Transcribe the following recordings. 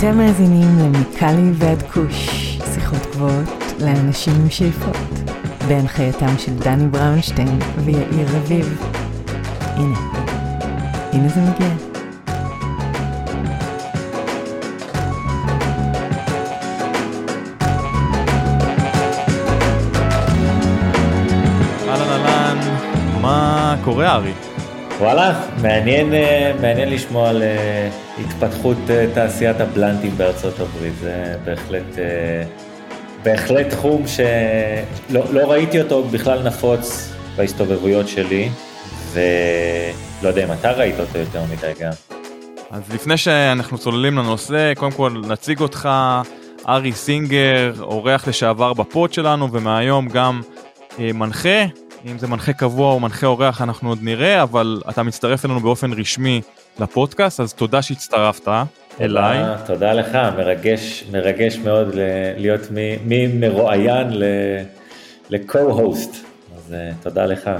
אתם מאזינים למיקלי ועד כוש, שיחות גבוהות לאנשים עם שאיפות, בהנחייתם של דני בראונשטיין ויאיר רביב. הנה, הנה זה מגיע. אהלן אהלן, מה קורה ארי? וואלה, מעניין, אה, מעניין לשמוע על אה, התפתחות אה, תעשיית הבלנטים בארצות הברית, זה בהחלט, בהחלט תחום שלא לא ראיתי אותו בכלל נפוץ בהסתובבויות שלי, ולא יודע אם אתה ראית אותו יותר מדי גם. אז לפני שאנחנו צוללים לנושא, קודם כל נציג אותך, ארי סינגר, אורח לשעבר בפוד שלנו, ומהיום גם מנחה. אם זה מנחה קבוע או מנחה אורח אנחנו עוד נראה, אבל אתה מצטרף אלינו באופן רשמי לפודקאסט, אז תודה שהצטרפת אליי. תודה לך, מרגש, מרגש מאוד להיות ממרואיין ל-co-host, אז אה, תודה לך.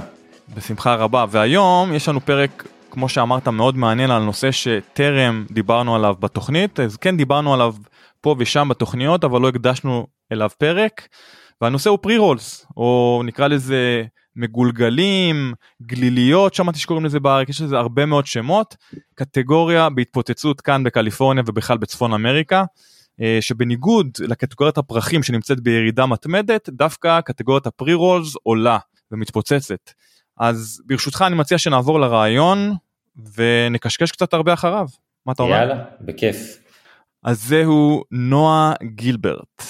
בשמחה רבה, והיום יש לנו פרק, כמו שאמרת, מאוד מעניין על נושא שטרם דיברנו עליו בתוכנית, אז כן דיברנו עליו פה ושם בתוכניות, אבל לא הקדשנו אליו פרק. והנושא הוא רולס או נקרא לזה מגולגלים, גליליות, שמעתי שקוראים לזה בארץ, יש לזה הרבה מאוד שמות, קטגוריה בהתפוצצות כאן בקליפורניה ובכלל בצפון אמריקה, אה, שבניגוד לקטגוריית הפרחים שנמצאת בירידה מתמדת, דווקא קטגוריית הפרי רולס עולה ומתפוצצת. אז ברשותך אני מציע שנעבור לרעיון ונקשקש קצת הרבה אחריו. מה אתה אומר? יאללה, בכיף. אז זהו נועה גילברט.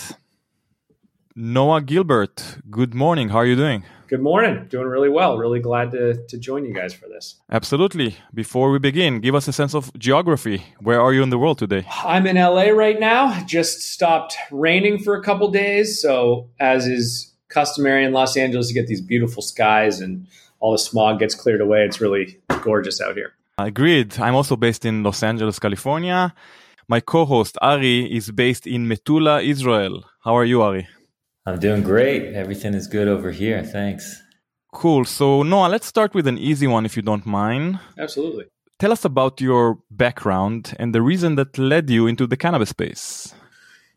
נועה גילברט, good morning, how are you doing? Good morning. Doing really well. Really glad to, to join you guys for this. Absolutely. Before we begin, give us a sense of geography. Where are you in the world today? I'm in LA right now. Just stopped raining for a couple days. So, as is customary in Los Angeles, you get these beautiful skies and all the smog gets cleared away. It's really gorgeous out here. Agreed. I'm also based in Los Angeles, California. My co host, Ari, is based in Metula, Israel. How are you, Ari? I'm doing great. Everything is good over here. Thanks. Cool. So, Noah, let's start with an easy one if you don't mind. Absolutely. Tell us about your background and the reason that led you into the cannabis space.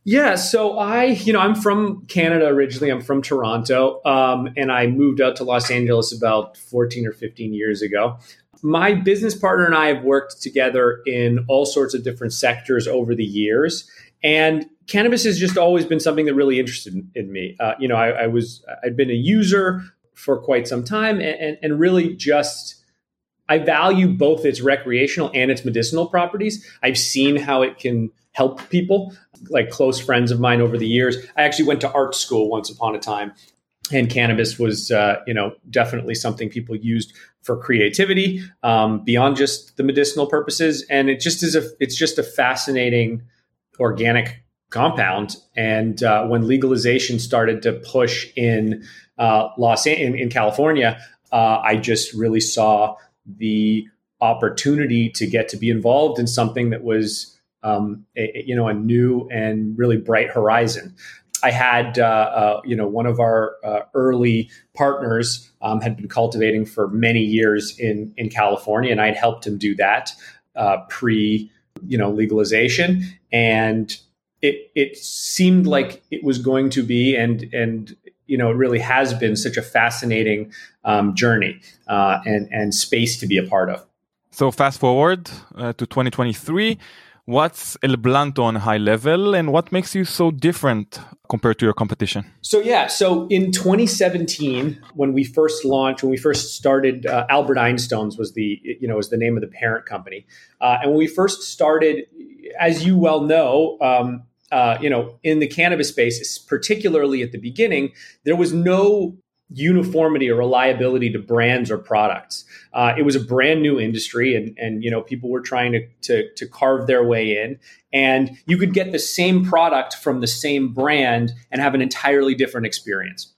Yeah, so I, you know, I'm from Canada originally. I'm from Toronto, um, and I moved out to Los Angeles about 14 or 15 years ago. My business partner and I have worked together in all sorts of different sectors over the years. And cannabis has just always been something that really interested in, me. Uh, you know, I, I, was I'd been a user for quite some time, and, and, and really just I value both its recreational and its medicinal properties. I've seen how it can help people, like close friends of mine over the years. I actually went to art school once upon a time, and cannabis was, uh, you know, definitely something people used for creativity um, beyond just the medicinal purposes. And it just is a, it's just a fascinating organic compound. And uh, when legalization started to push in uh, Los in, in California, uh, I just really saw the opportunity to get to be involved in something that was, um, a, you know, a new and really bright horizon. I had, uh, uh, you know, one of our uh, early partners um, had been cultivating for many years in in California, and I'd helped him do that pre, you know, legalization and it it seemed like it was going to be and and you know it really has been such a fascinating um, journey uh, and and space to be a part of. So fast forward uh, to 2023. What's El Blunto on high level and what makes you so different compared to your competition? So, yeah, so in 2017, when we first launched, when we first started, uh, Albert Einstein's was the, you know, was the name of the parent company. Uh, and when we first started, as you well know, um, uh, you know, in the cannabis space, particularly at the beginning, there was no uniformity or reliability to brands or products. Uh, it was a brand new industry, and and you know people were trying to, to to carve their way in, and you could get the same product from the same brand and have an entirely different experience.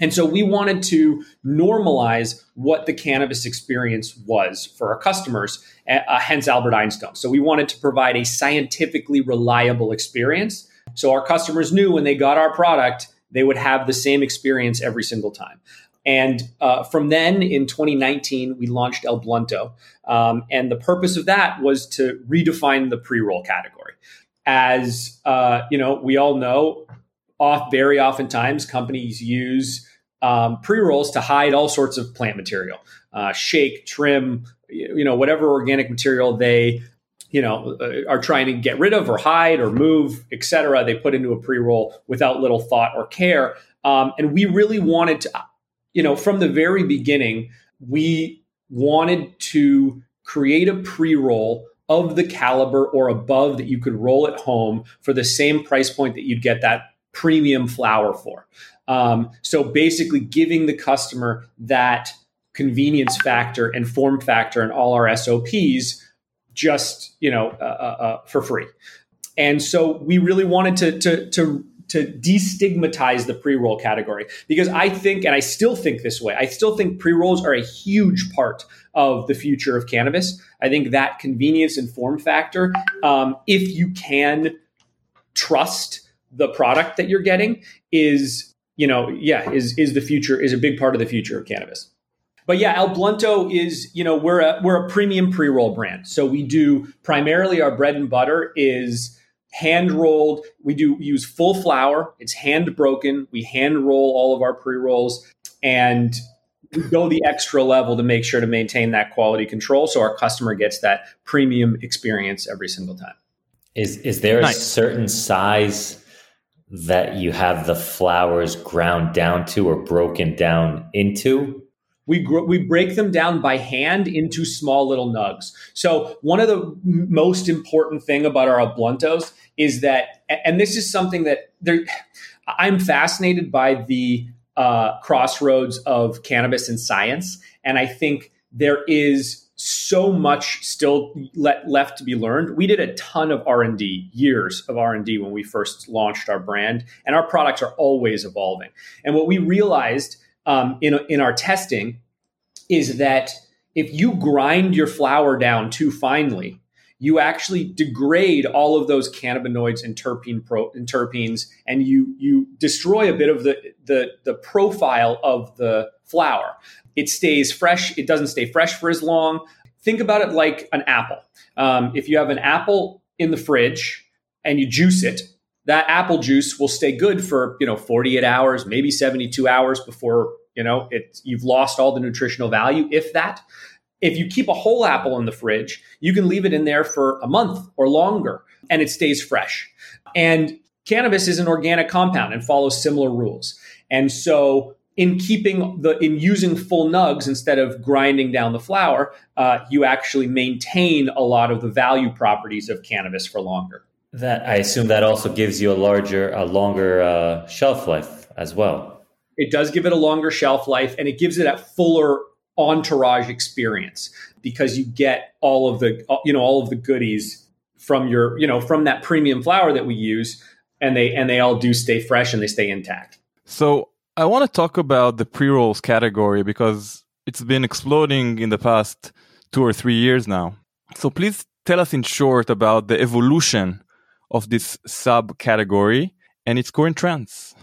And so we wanted to normalize what the cannabis experience was for our customers, uh, hence Albert Einstein. So we wanted to provide a scientifically reliable experience. So our customers knew when they got our product, they would have the same experience every single time. And uh, from then in 2019, we launched El Blunto. Um, and the purpose of that was to redefine the pre roll category. as uh, you know, we all know, off very oftentimes companies use um, pre rolls to hide all sorts of plant material, uh, shake, trim, you know, whatever organic material they you know uh, are trying to get rid of or hide or move, etc. They put into a pre roll without little thought or care, um, and we really wanted to, you know, from the very beginning, we wanted to create a pre roll of the caliber or above that you could roll at home for the same price point that you'd get that premium flower for. Um, so basically, giving the customer that convenience factor and form factor in all our SOPs just you know uh, uh, uh, for free. And so we really wanted to to to to destigmatize the pre-roll category because I think, and I still think this way, I still think pre-rolls are a huge part of the future of cannabis. I think that convenience and form factor, um, if you can trust the product that you're getting, is you know, yeah, is is the future is a big part of the future of cannabis. But yeah, El Blunto is, you know, we're a we're a premium pre-roll brand. So we do primarily our bread and butter is hand rolled. We do use full flower. It's hand broken. We hand roll all of our pre rolls and we go the extra level to make sure to maintain that quality control so our customer gets that premium experience every single time. Is is there nice. a certain size that you have the flowers ground down to or broken down into? we gr- we break them down by hand into small little nugs. So one of the most important thing about our bluntos is that, and this is something that there, I'm fascinated by the uh, crossroads of cannabis and science, and I think there is so much still le- left to be learned. We did a ton of R and D, years of R and D when we first launched our brand, and our products are always evolving. And what we realized um, in, in our testing is that if you grind your flower down too finely, you actually degrade all of those cannabinoids and terpene pro, and terpenes, and you you destroy a bit of the, the the profile of the flower. It stays fresh. It doesn't stay fresh for as long. Think about it like an apple. Um, if you have an apple in the fridge and you juice it, that apple juice will stay good for you know 48 hours, maybe 72 hours before you know, it you've lost all the nutritional value, if that. If you keep a whole apple in the fridge, you can leave it in there for a month or longer and it stays fresh. And cannabis is an organic compound and follows similar rules. And so in keeping the in using full nugs instead of grinding down the flower, uh, you actually maintain a lot of the value properties of cannabis for longer. That I assume that also gives you a larger, a longer uh, shelf life as well. It does give it a longer shelf life and it gives it a fuller entourage experience because you get all of the you know all of the goodies from your you know from that premium flower that we use and they and they all do stay fresh and they stay intact. So I want to talk about the pre-rolls category because it's been exploding in the past 2 or 3 years now. So please tell us in short about the evolution of this subcategory and its current trends.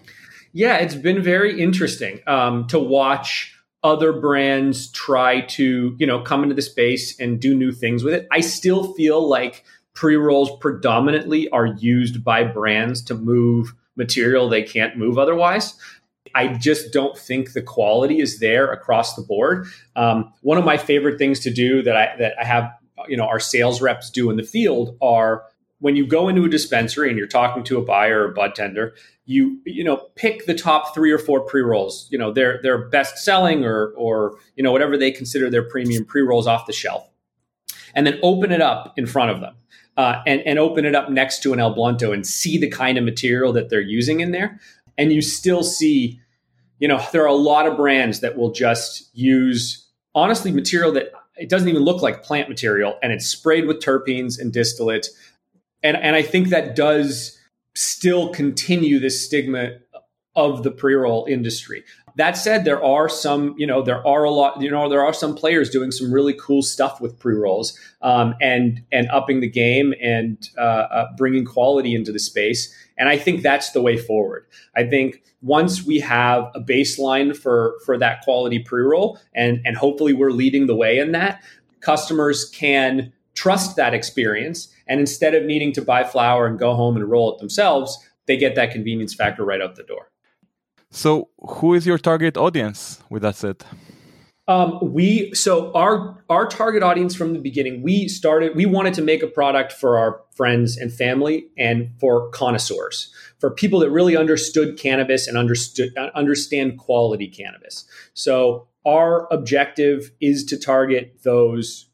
Yeah, it's been very interesting um, to watch other brands try to you know come into the space and do new things with it. I still feel like pre rolls predominantly are used by brands to move material they can't move otherwise. I just don't think the quality is there across the board. Um, one of my favorite things to do that I that I have you know our sales reps do in the field are when you go into a dispensary and you're talking to a buyer or a bud tender, you you know pick the top three or four pre rolls. You know their their best selling or or you know whatever they consider their premium pre rolls off the shelf, and then open it up in front of them. Uh, and, and open it up next to an El Blunto and see the kind of material that they're using in there. And you still see, you know, there are a lot of brands that will just use honestly material that it doesn't even look like plant material and it's sprayed with terpenes and distillate and and I think that does still continue this stigma of the pre-roll industry. That said, there are some, you know, there are a lot, you know, there are some players doing some really cool stuff with pre-rolls um, and and upping the game and uh, uh, bringing quality into the space. And I think that's the way forward. I think once we have a baseline for for that quality pre-roll, and and hopefully we're leading the way in that, customers can trust that experience. And instead of needing to buy flower and go home and roll it themselves, they get that convenience factor right out the door. So, who is your target audience with that said? Um, we so our our target audience from the beginning. We started. We wanted to make a product for our friends and family, and for connoisseurs, for people that really understood cannabis and understood understand quality cannabis. So our objective is to target those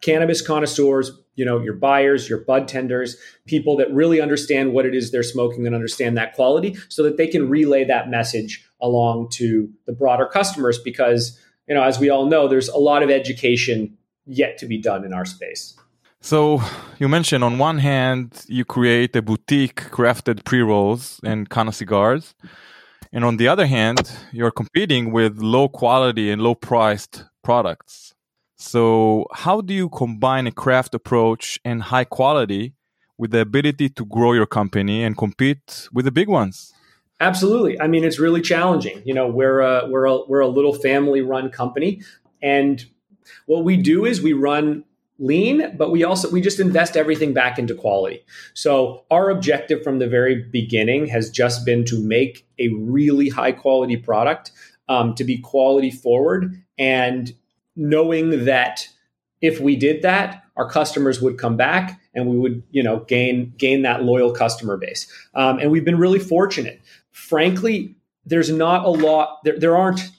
cannabis connoisseurs. You know, your buyers, your bud tenders, people that really understand what it is they're smoking and understand that quality, so that they can relay that message along to the broader customers. Because you know, as we all know, there's a lot of education yet to be done in our space. So you mentioned on one hand you create a boutique crafted pre-rolls and Kana cigars, and on the other hand you're competing with low quality and low priced products. So how do you combine a craft approach and high quality with the ability to grow your company and compete with the big ones? Absolutely. I mean, it's really challenging. You know, we're a, we're a, we're a little family run company, and what we do is we run lean, but we also we just invest everything back into quality. So our objective from the very beginning has just been to make a really high quality product, um, to be quality forward, and knowing that if we did that, our customers would come back and we would you know gain gain that loyal customer base. Um, and we've been really fortunate frankly, there's not a lot. There, there aren't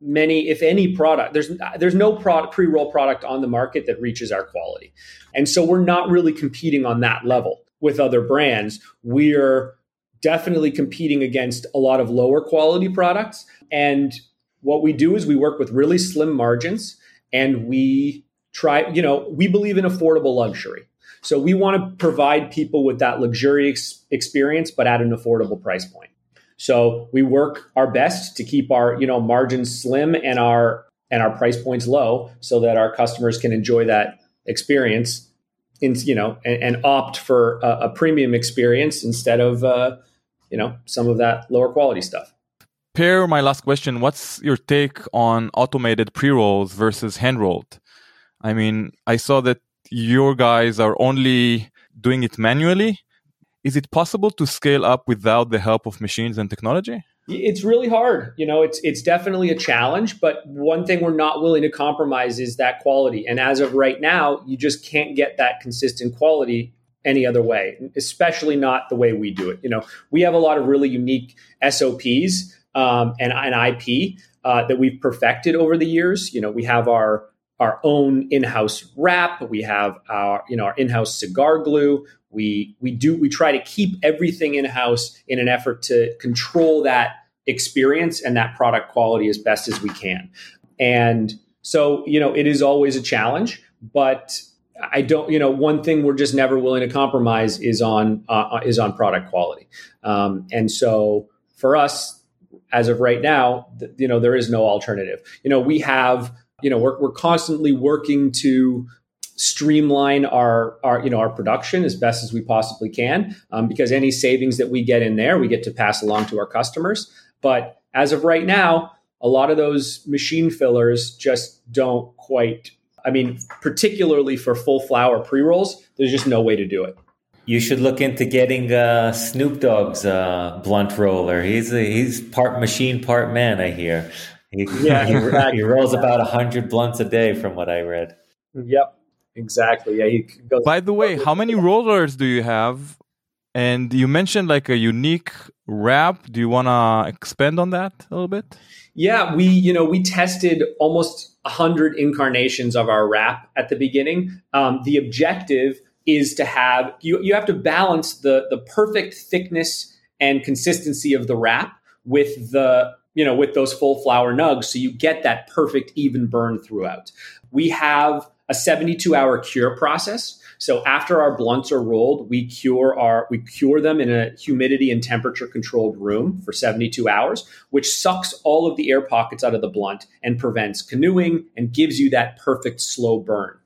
many, if any, product. There's there's no product pre-roll product on the market that reaches our quality, and so we're not really competing on that level with other brands. We're definitely competing against a lot of lower quality products, and what we do is we work with really slim margins, and we try. You know, we believe in affordable luxury. So we want to provide people with that luxurious experience, but at an affordable price point. So we work our best to keep our you know margins slim and our and our price points low, so that our customers can enjoy that experience, in you know, and, and opt for a, a, premium experience instead of uh, you know some of that lower quality stuff. Per, my last question: What's your take on automated pre rolls versus hand rolled? I mean, I saw that your guys are only doing it manually is it possible to scale up without the help of machines and technology? It's really hard. You know, it's it's definitely a challenge, but one thing we're not willing to compromise is that quality. And as of right now, you just can't get that consistent quality any other way, especially not the way we do it. You know, we have a lot of really unique SOPs um, and, and IP uh, that we've perfected over the years. You know, we have our our own in-house wrap. We have our, you know, our in-house cigar glue. We we do we try to keep everything in-house in an effort to control that experience and that product quality as best as we can. And so, you know, it is always a challenge, but I don't, you know, one thing we're just never willing to compromise is on uh, is on product quality. Um, and so, for us, as of right now, th- you know, there is no alternative. You know, we have you know we're, we're constantly working to streamline our our you know our production as best as we possibly can um, because any savings that we get in there we get to pass along to our customers but as of right now a lot of those machine fillers just don't quite i mean particularly for full flower pre-rolls there's just no way to do it you should look into getting uh, Snoop Dogg's uh, blunt roller. He's a, he's part machine, part man. I hear. He, yeah, he, he rolls about hundred blunts a day, from what I read. Yep, exactly. Yeah, he goes. By the way, how many rollers do you have? And you mentioned like a unique wrap. Do you want to expand on that a little bit? Yeah, we you know we tested almost hundred incarnations of our wrap at the beginning. Um, the objective is to have you you have to balance the the perfect thickness and consistency of the wrap with the you know, with those full flower nugs. So you get that perfect even burn throughout. We have a 72 hour cure process. So after our blunts are rolled, we cure our we cure them in a humidity and temperature controlled room for 72 hours, which sucks all of the air pockets out of the blunt and prevents canoeing and gives you that perfect slow burn.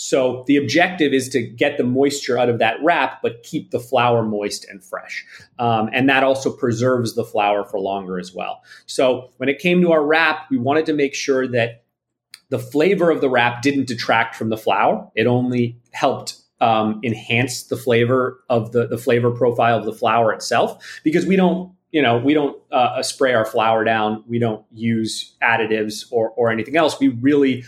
So the objective is to get the moisture out of that wrap, but keep the flower moist and fresh. Um, and that also preserves the flower for longer as well. So when it came to our wrap, we wanted to make sure that the flavor of the wrap didn't detract from the flower. It only helped um, enhance the flavor of the the flavor profile of the flower itself because we don't you know we don't uh, spray our flower down we don't use additives or or anything else we really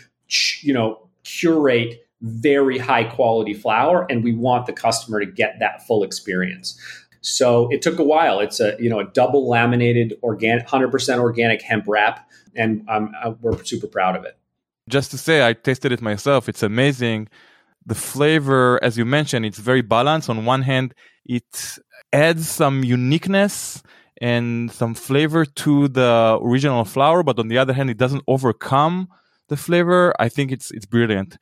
you know curate very high quality flower and we want the customer to get that full experience. So it took a while. It's a you know a double laminated organic 100% organic hemp wrap and we're super proud of it. Just to say i tasted it myself. It's amazing. The flavor as you mentioned it's very balanced. On one hand it adds some uniqueness and some flavor to the original flower, but on the other hand, it doesn't overcome the flavor. I think it's it's brilliant.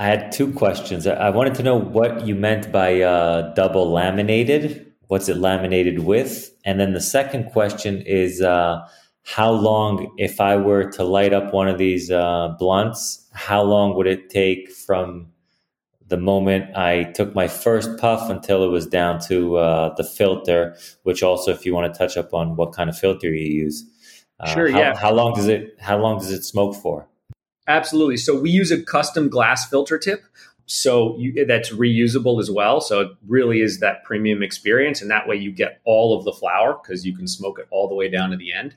I had two questions. I wanted to know what you meant by uh, double laminated. What's it laminated with? And then the second question is uh, how long, if I were to light up one of these uh, blunts, how long would it take from the moment I took my first puff until it was down to uh, the filter, which also, if you want to touch up on what kind of filter you use, uh, sure, how, yeah. How long does it How long does it smoke for? Absolutely. So we use a custom glass filter tip, so you, that's reusable as well. So it really is that premium experience, and that way you get all of the flower because you can smoke it all the way down to the end.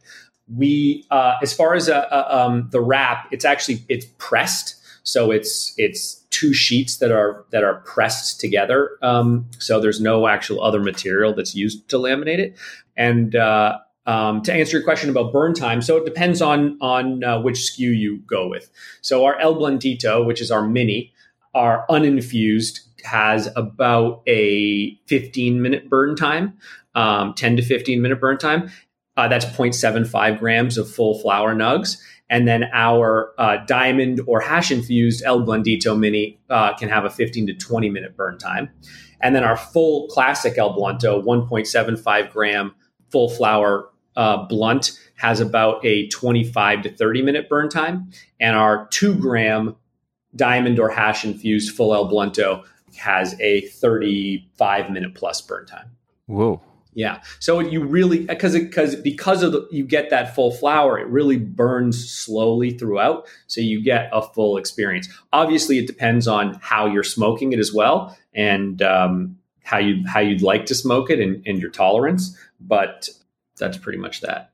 We, uh, as far as uh, uh um, the wrap, it's actually it's pressed. So it's it's two sheets that are that are pressed together. Um, so there's no actual other material that's used to laminate it. And uh, um, to answer your question about burn time, so it depends on on uh, which SKU you go with. So our El Blandito, which is our mini, our uninfused has about a 15 minute burn time, um, 10 to 15 minute burn time. Uh, that's 0.75 grams of full flower nugs. And then our uh, diamond or hash infused El Blandito Mini uh, can have a 15 to 20 minute burn time. And then our full classic El Blunto, 1.75 gram full flower uh, blunt, has about a 25 to 30 minute burn time. And our two gram diamond or hash infused full El Blunto has a 35 minute plus burn time. Whoa. Yeah. So you really because because because of the you get that full flower, it really burns slowly throughout, so you get a full experience. Obviously, it depends on how you're smoking it as well, and um, how you how you'd like to smoke it and, and your tolerance. But that's pretty much that.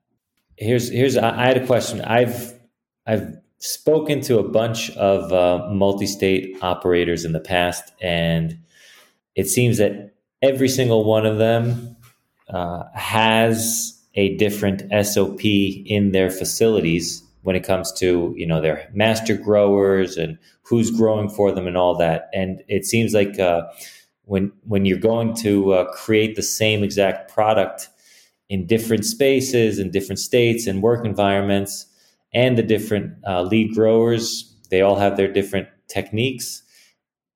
Here's here's I had a question. I've I've spoken to a bunch of uh, multi-state operators in the past, and it seems that every single one of them uh, has a different SOP in their facilities when it comes to you know their master growers and who's growing for them and all that. And it seems like uh, when when you're going to uh, create the same exact product in different spaces and different states and work environments, and the different uh, lead growers, they all have their different techniques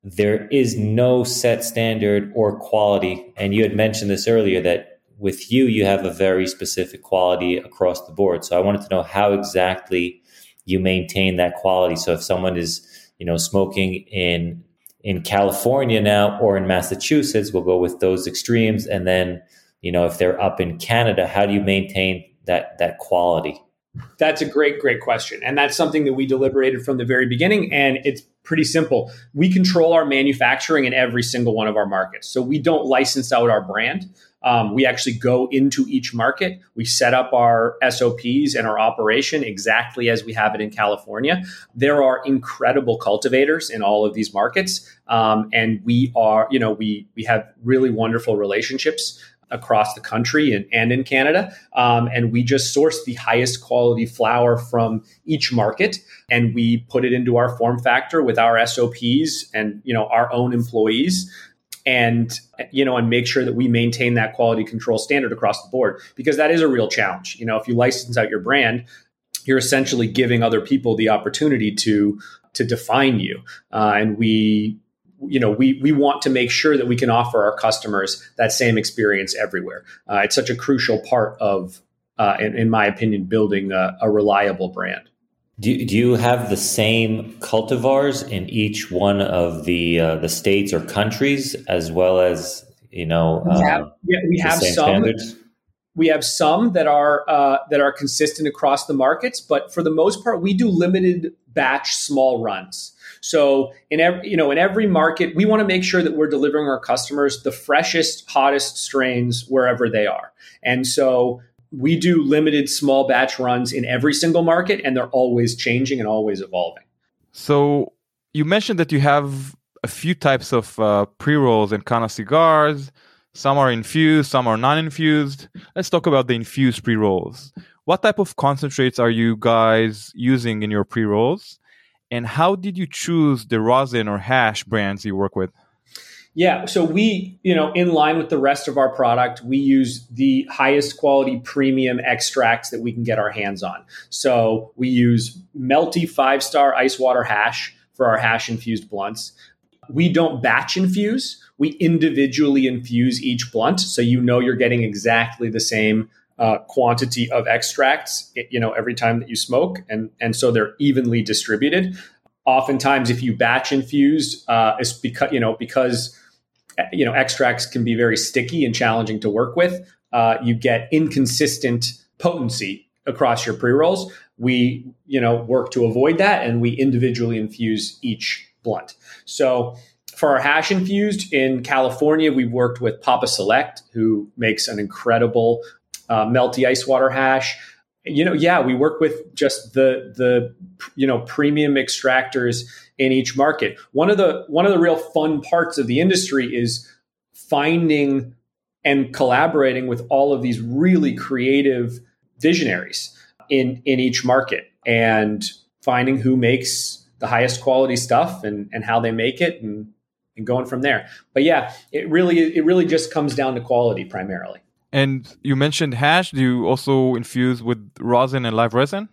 there is no set standard or quality. And you had mentioned this earlier that with you, you have a very specific quality across the board. So I wanted to know how exactly you maintain that quality. So if someone is, you know, smoking in in California now or in Massachusetts, we'll go with those extremes. And then, you know, if they're up in Canada, how do you maintain that that quality? That's a great, great question. And that's something that we deliberated from the very beginning. And it's pretty simple. We control our manufacturing in every single one of our markets. So we don't license out our brand. Um, we actually go into each market. We set up our SOPs and our operation exactly as we have it in California. There are incredible cultivators in all of these markets, um, and we are, you know, we we have really wonderful relationships across the country and, and in Canada. Um, and we just source the highest quality flower from each market and we put it into our form factor with our SOPs and you know our own employees and you know and make sure that we maintain that quality control standard across the board because that is a real challenge you know if you license out your brand you're essentially giving other people the opportunity to to define you uh, and we you know we we want to make sure that we can offer our customers that same experience everywhere uh, it's such a crucial part of uh, in, in, my opinion building a, a reliable brand do, do you have the same cultivars in each one of the uh, the states or countries, as well as you know? We have, um, yeah, we have some. Standards? we have some that are uh, that are consistent across the markets, but for the most part, we do limited batch small runs. So in every you know in every market, we want to make sure that we're delivering our customers the freshest, hottest strains wherever they are. And so we do limited small batch runs in every single market, and they're always changing and always evolving. So you mentioned that you have a few types of uh, pre rolls and kind of cigars some are infused, some are non infused. Let's talk about the infused pre rolls. What type of concentrates are you guys using in your pre rolls? And how did you choose the rosin or hash brands you work with? Yeah, so we, you know, in line with the rest of our product, we use the highest quality premium extracts that we can get our hands on. So we use melty five star ice water hash for our hash infused blunts. We don't batch infuse we individually infuse each blunt so you know you're getting exactly the same uh, quantity of extracts you know every time that you smoke and and so they're evenly distributed. Oftentimes if you batch infuse uh, it's because you know because you know extracts can be very sticky and challenging to work with uh, you get inconsistent potency across your pre-rolls. We you know work to avoid that and we individually infuse each blunt. So for our hash infused in California, we worked with Papa's Select, who makes an incredible uh, melty ice water hash. You know, yeah, we work with just the the you know premium extractors in each market. One of the one of the real fun parts of the industry is finding and collaborating with all of these really creative visionaries in in each market and finding who makes the highest quality stuff and and how they make it and and going from there. But yeah, it really it really just comes down to quality primarily. And you mentioned hash. Do you also infuse with rosin and live resin?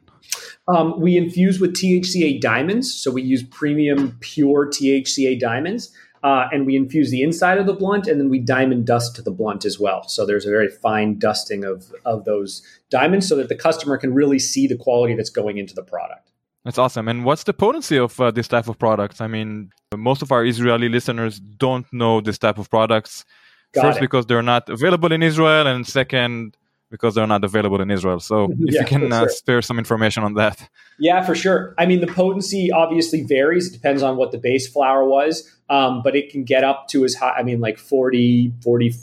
Um, we infuse with THCA diamonds, so we use premium pure THCA diamonds, uh, and we infuse the inside of the blunt, and then we diamond dust to the blunt as well. So there's a very fine dusting of of those diamonds, so that the customer can really see the quality that's going into the product. That's awesome. And what's the potency of uh, this type of products? I mean, most of our Israeli listeners don't know this type of products. Got First, it. because they're not available in Israel, and second, because they're not available in Israel. So, if yeah, you can uh, spare some information on that. Yeah, for sure. I mean, the potency obviously varies. It depends on what the base flower was, um, but it can get up to as high, I mean, like 40, 40,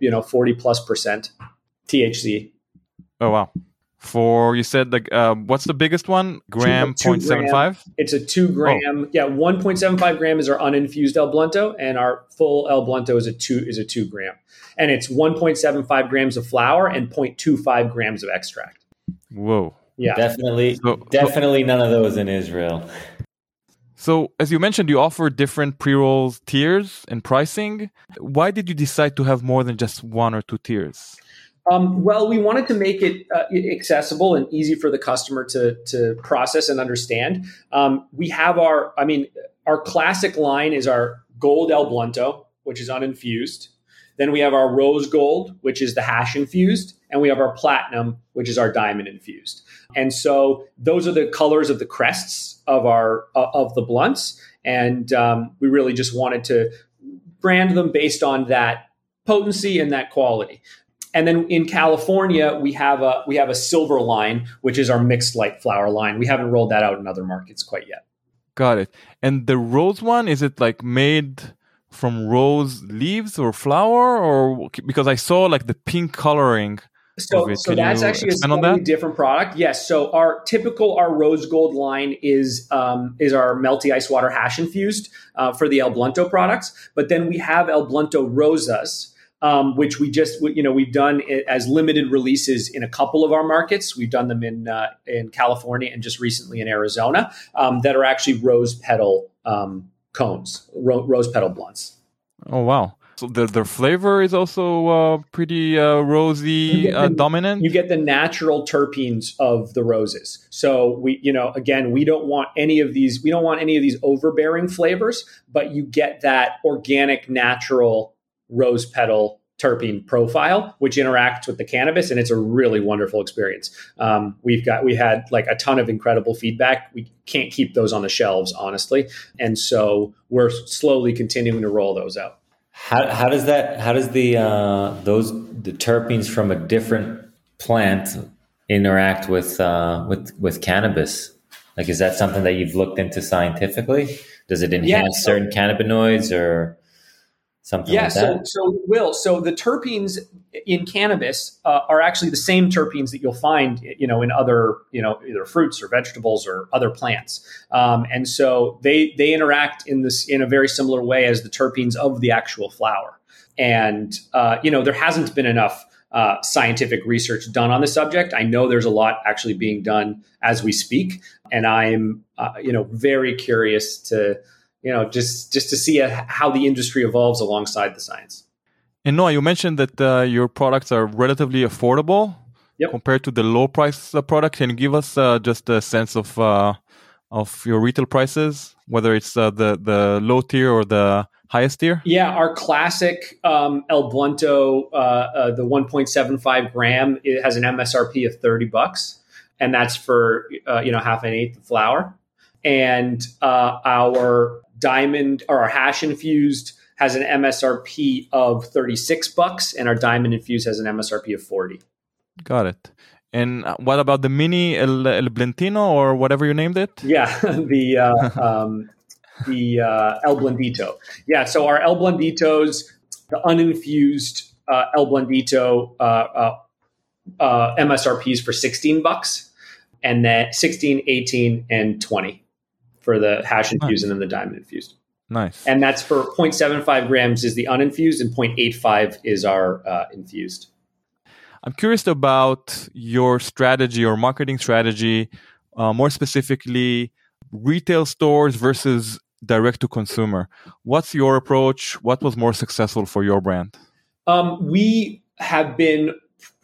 you know, 40 plus percent THC. Oh, wow for you said like uh, what's the biggest one? Gram 0.75 it's a 2 gram oh. yeah 1.75 gram is our uninfused el blunto and our full el blunto is a 2 is a 2 gram. And it's 1.75 grams of flower and 0.25 grams of extract. Whoa. Yeah. Definitely so, definitely so, none of those in israel. So, as you mentioned, you offer different pre rolls tiers and pricing. Why did you decide to have more than just one or two tiers? Um, well, we wanted to make it uh, accessible and easy for the customer to to process and understand. Um, we have our, I mean, our classic line is our gold El Blunto, which is uninfused. Then we have our rose gold, which is the hash infused, and we have our platinum, which is our diamond infused. And so those are the colors of the crests of our uh, of the blunts, and um, we really just wanted to brand them based on that potency and that quality. And then in California, we have a we have a silver line, which is our mixed light flower line. We haven't rolled that out in other markets quite yet. Got it. And the rose one is it like made from rose leaves or flower, or because I saw like the pink coloring. So, so that's actually a slightly different product. Yes. So our typical our rose gold line is um, is our melty ice water hash infused uh, for the El Blunto products, but then we have El Blunto rosas um, which we just you know we've done as limited releases in a couple of our markets. We've done them in uh, in California and just recently in Arizona um, that are actually rose petal um, cones, ro- rose petal blunts. Oh wow! So the, their flavor is also uh, pretty uh, rosy uh, the, dominant. You get the natural terpenes of the roses. So we, you know, again, we don't want any of these. We don't want any of these overbearing flavors, but you get that organic, natural rose petal terpene profile, which interacts with the cannabis, and it's a really wonderful experience. Um, we've got we had like a ton of incredible feedback. We can't keep those on the shelves, honestly, and so we're slowly continuing to roll those out. How, how does that? How does the uh, those the terpenes from a different plant interact with uh, with with cannabis? Like, is that something that you've looked into scientifically? Does it enhance yeah, so, certain cannabinoids or something yeah, like that? So, so will so the terpenes in cannabis uh, are actually the same terpenes that you'll find, you know, in other, you know, either fruits or vegetables or other plants, um, and so they they interact in this in a very similar way as the terpenes of the actual flower. And uh, you know, there hasn't been enough uh, scientific research done on the subject. I know there's a lot actually being done as we speak, and I'm uh, you know very curious to you know just just to see a, how the industry evolves alongside the science. And Noah, you mentioned that uh, your products are relatively affordable yep. compared to the low price uh, product. Can you give us uh, just a sense of of your retail prices, whether it's the the low tier or the highest tier? Yeah, our classic um, El Blunto, uh, uh, the 1.75 gram, it has an MSRP of 30 bucks, and that's for uh, you know half an eighth of flour. And uh, our diamond or our hash infused has an MSRP of 36 bucks, and our diamond infused has an MSRP of 40. Got it. And what about the mini El, El Blentino or whatever you named it? Yeah, the uh, um, the uh, El Blendito. Yeah, so our El Blenditos, the uninfused uh, El Blendito uh, uh, uh MSRPs for 16 bucks, and then 16, 18, and 20 for the hash infused nice. and then the diamond infused. Nice. And that's for 0.75 grams is the uninfused, and 0.85 is our uh, infused. I'm curious about your strategy or marketing strategy, uh, more specifically, retail stores versus direct to consumer. What's your approach? What was more successful for your brand? Um, we have been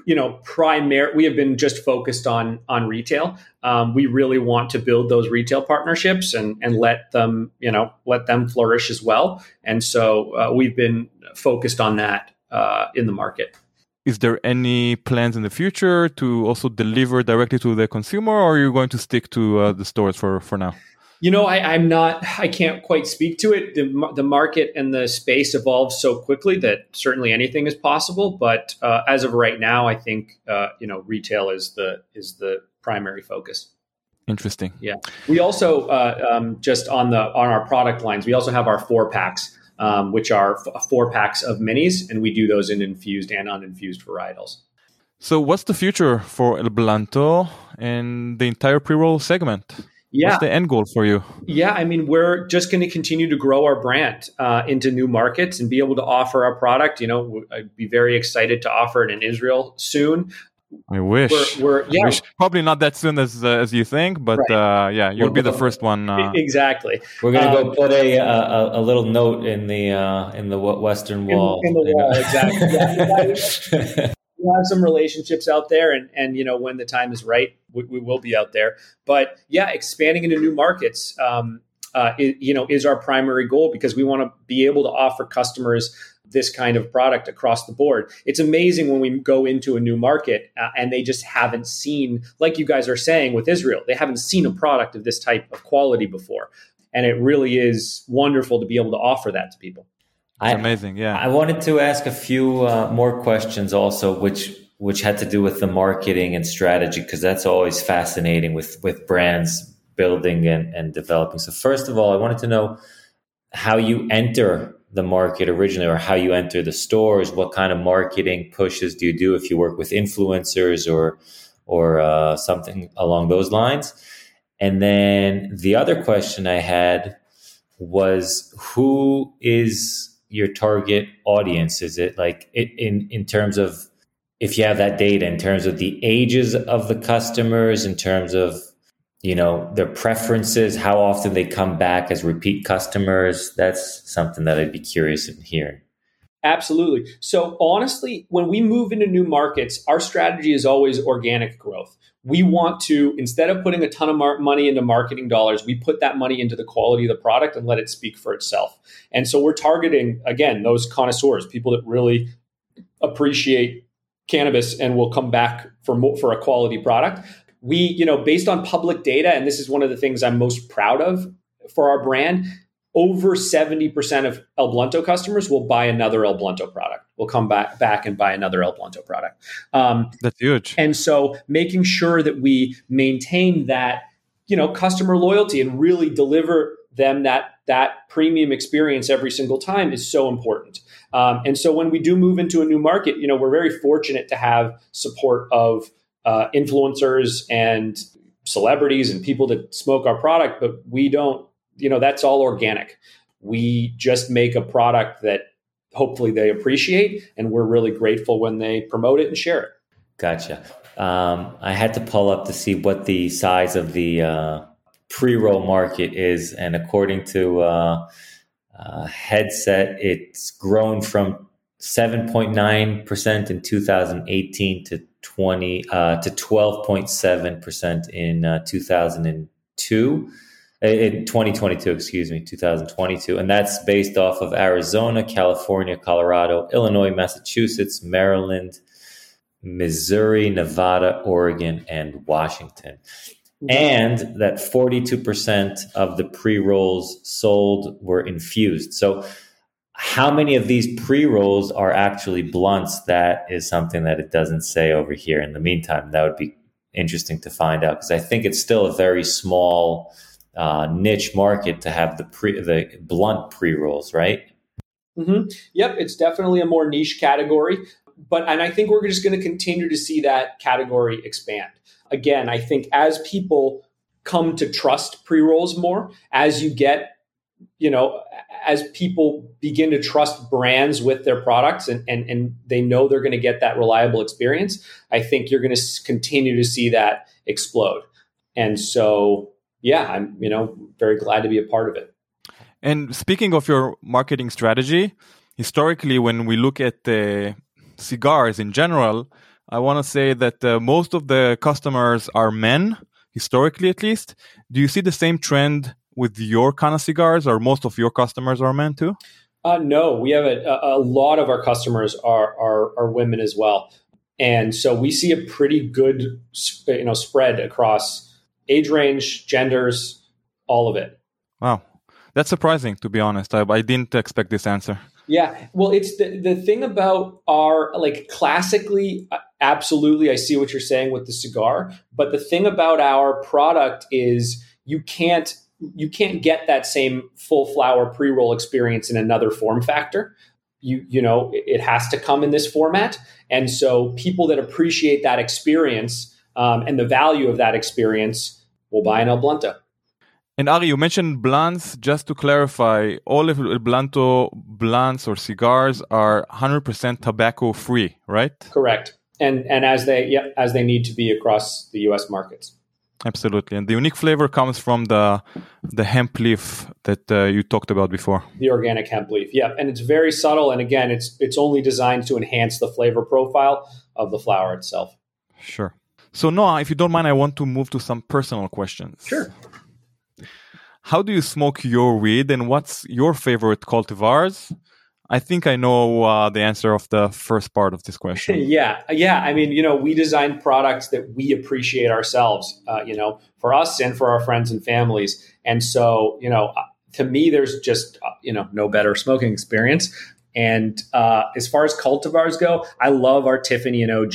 you know primary we have been just focused on on retail. Um, we really want to build those retail partnerships and and let them you know let them flourish as well. And so uh, we've been focused on that uh, in the market. Is there any plans in the future to also deliver directly to the consumer or are you going to stick to uh, the stores for for now you know, I, am not, I can't quite speak to it. The, the market and the space evolves so quickly that certainly anything is possible. But uh, as of right now, I think, uh, you know, retail is the, is the primary focus. Interesting. Yeah. We also, uh, um, just on the, on our product lines, we also have our four packs, um, which are f- four packs of minis, and we do those in infused and uninfused varietals. So, what's the future for El Blunto and the entire pre roll segment? Yeah. What's the end goal for you? Yeah, I mean, we're just going to continue to grow our brand uh, into new markets and be able to offer our product. You know, I'd be very excited to offer it in Israel soon. I wish. We're, we're yeah. I wish. Probably not that soon as uh, as you think, but right. uh, yeah, you'll we'll be the first one. Uh, exactly. We're gonna um, go put a, a, a little note in the uh, in the western wall. In, in the wall, exactly. We have some relationships out there, and and you know when the time is right, we, we will be out there. But yeah, expanding into new markets, um, uh, it, you know, is our primary goal because we want to be able to offer customers this kind of product across the board. It's amazing when we go into a new market uh, and they just haven't seen, like you guys are saying with Israel, they haven't seen a product of this type of quality before. And it really is wonderful to be able to offer that to people. It's I, amazing. Yeah. I wanted to ask a few uh, more questions also, which which had to do with the marketing and strategy, because that's always fascinating with with brands building and, and developing. So first of all, I wanted to know how you enter the market originally or how you enter the stores. What kind of marketing pushes do you do if you work with influencers or or uh, something along those lines? And then the other question I had was who is your target audience? Is it like in in terms of if you have that data in terms of the ages of the customers, in terms of you know their preferences, how often they come back as repeat customers? That's something that I'd be curious in hearing. Absolutely. So honestly, when we move into new markets, our strategy is always organic growth we want to instead of putting a ton of mar- money into marketing dollars we put that money into the quality of the product and let it speak for itself. And so we're targeting again those connoisseurs people that really appreciate cannabis and will come back for more, for a quality product. We you know based on public data and this is one of the things i'm most proud of for our brand over 70% of El Blunto customers will buy another El Blunto product. Will come back back and buy another El Blunto product. Um, That's huge. And so making sure that we maintain that, you know, customer loyalty and really deliver them that that premium experience every single time is so important. Um, and so when we do move into a new market, you know, we're very fortunate to have support of uh, influencers and celebrities and people that smoke our product, but we don't you know, that's all organic. We just make a product that hopefully they appreciate, and we're really grateful when they promote it and share it. Gotcha. Um, I had to pull up to see what the size of the uh, pre roll market is, and according to uh, uh, Headset, it's grown from 7.9% in 2018 to 20 uh, to 12.7% in uh, 2002 in 2022, excuse me, 2022. And that's based off of Arizona, California, Colorado, Illinois, Massachusetts, Maryland, Missouri, Nevada, Oregon, and Washington. Mm-hmm. And that 42% of the pre rolls sold were infused. So, how many of these pre rolls are actually blunts? That is something that it doesn't say over here. In the meantime, that would be interesting to find out because I think it's still a very small uh, niche market to have the pre the blunt pre rolls, right? Mm-hmm. Yep, it's definitely a more niche category, but and I think we're just going to continue to see that category expand. Again, I think as people come to trust pre rolls more, as you get, you know, as people begin to trust brands with their products and and, and they know they're going to get that reliable experience, I think you're going to continue to see that explode. And so yeah, I'm you know very glad to be a part of it. And speaking of your marketing strategy, historically, when we look at uh, cigars in general, I want to say that uh, most of the customers are men, historically at least. Do you see the same trend with your kind of cigars, or most of your customers are men too? Uh, no, we have a, a lot of our customers are, are, are women as well, and so we see a pretty good you know spread across age range, genders, all of it. Wow. That's surprising, to be honest. I, I didn't expect this answer. Yeah. Well, it's the, the thing about our, like, classically, uh, absolutely, I see what you're saying with the cigar. But the thing about our product is you can't you can't get that same full flower pre-roll experience in another form factor you you know it has to come in this format and so people that appreciate that experience um, and the value of that experience will buy an El Blunto. And Ari, you mentioned blunts. Just to clarify, all of El Blunto blunts or cigars are 100% tobacco free, right? Correct. And and as they yeah, as they need to be across the U.S. markets. Absolutely, and the unique flavor comes from the the hemp leaf that uh, you talked about before. The organic hemp leaf, yeah, and it's very subtle. And again, it's it's only designed to enhance the flavor profile of the flower itself. Sure. So Noah, if you don't mind, I want to move to some personal questions. Sure. How do you smoke your weed, and what's your favorite cultivars? I think I know uh, the answer of the first part of this question. yeah, yeah. I mean, you know, we design products that we appreciate ourselves. Uh, you know, for us and for our friends and families. And so, you know, uh, to me, there's just uh, you know no better smoking experience and uh, as far as cultivars go, I love our Tiffany and OG.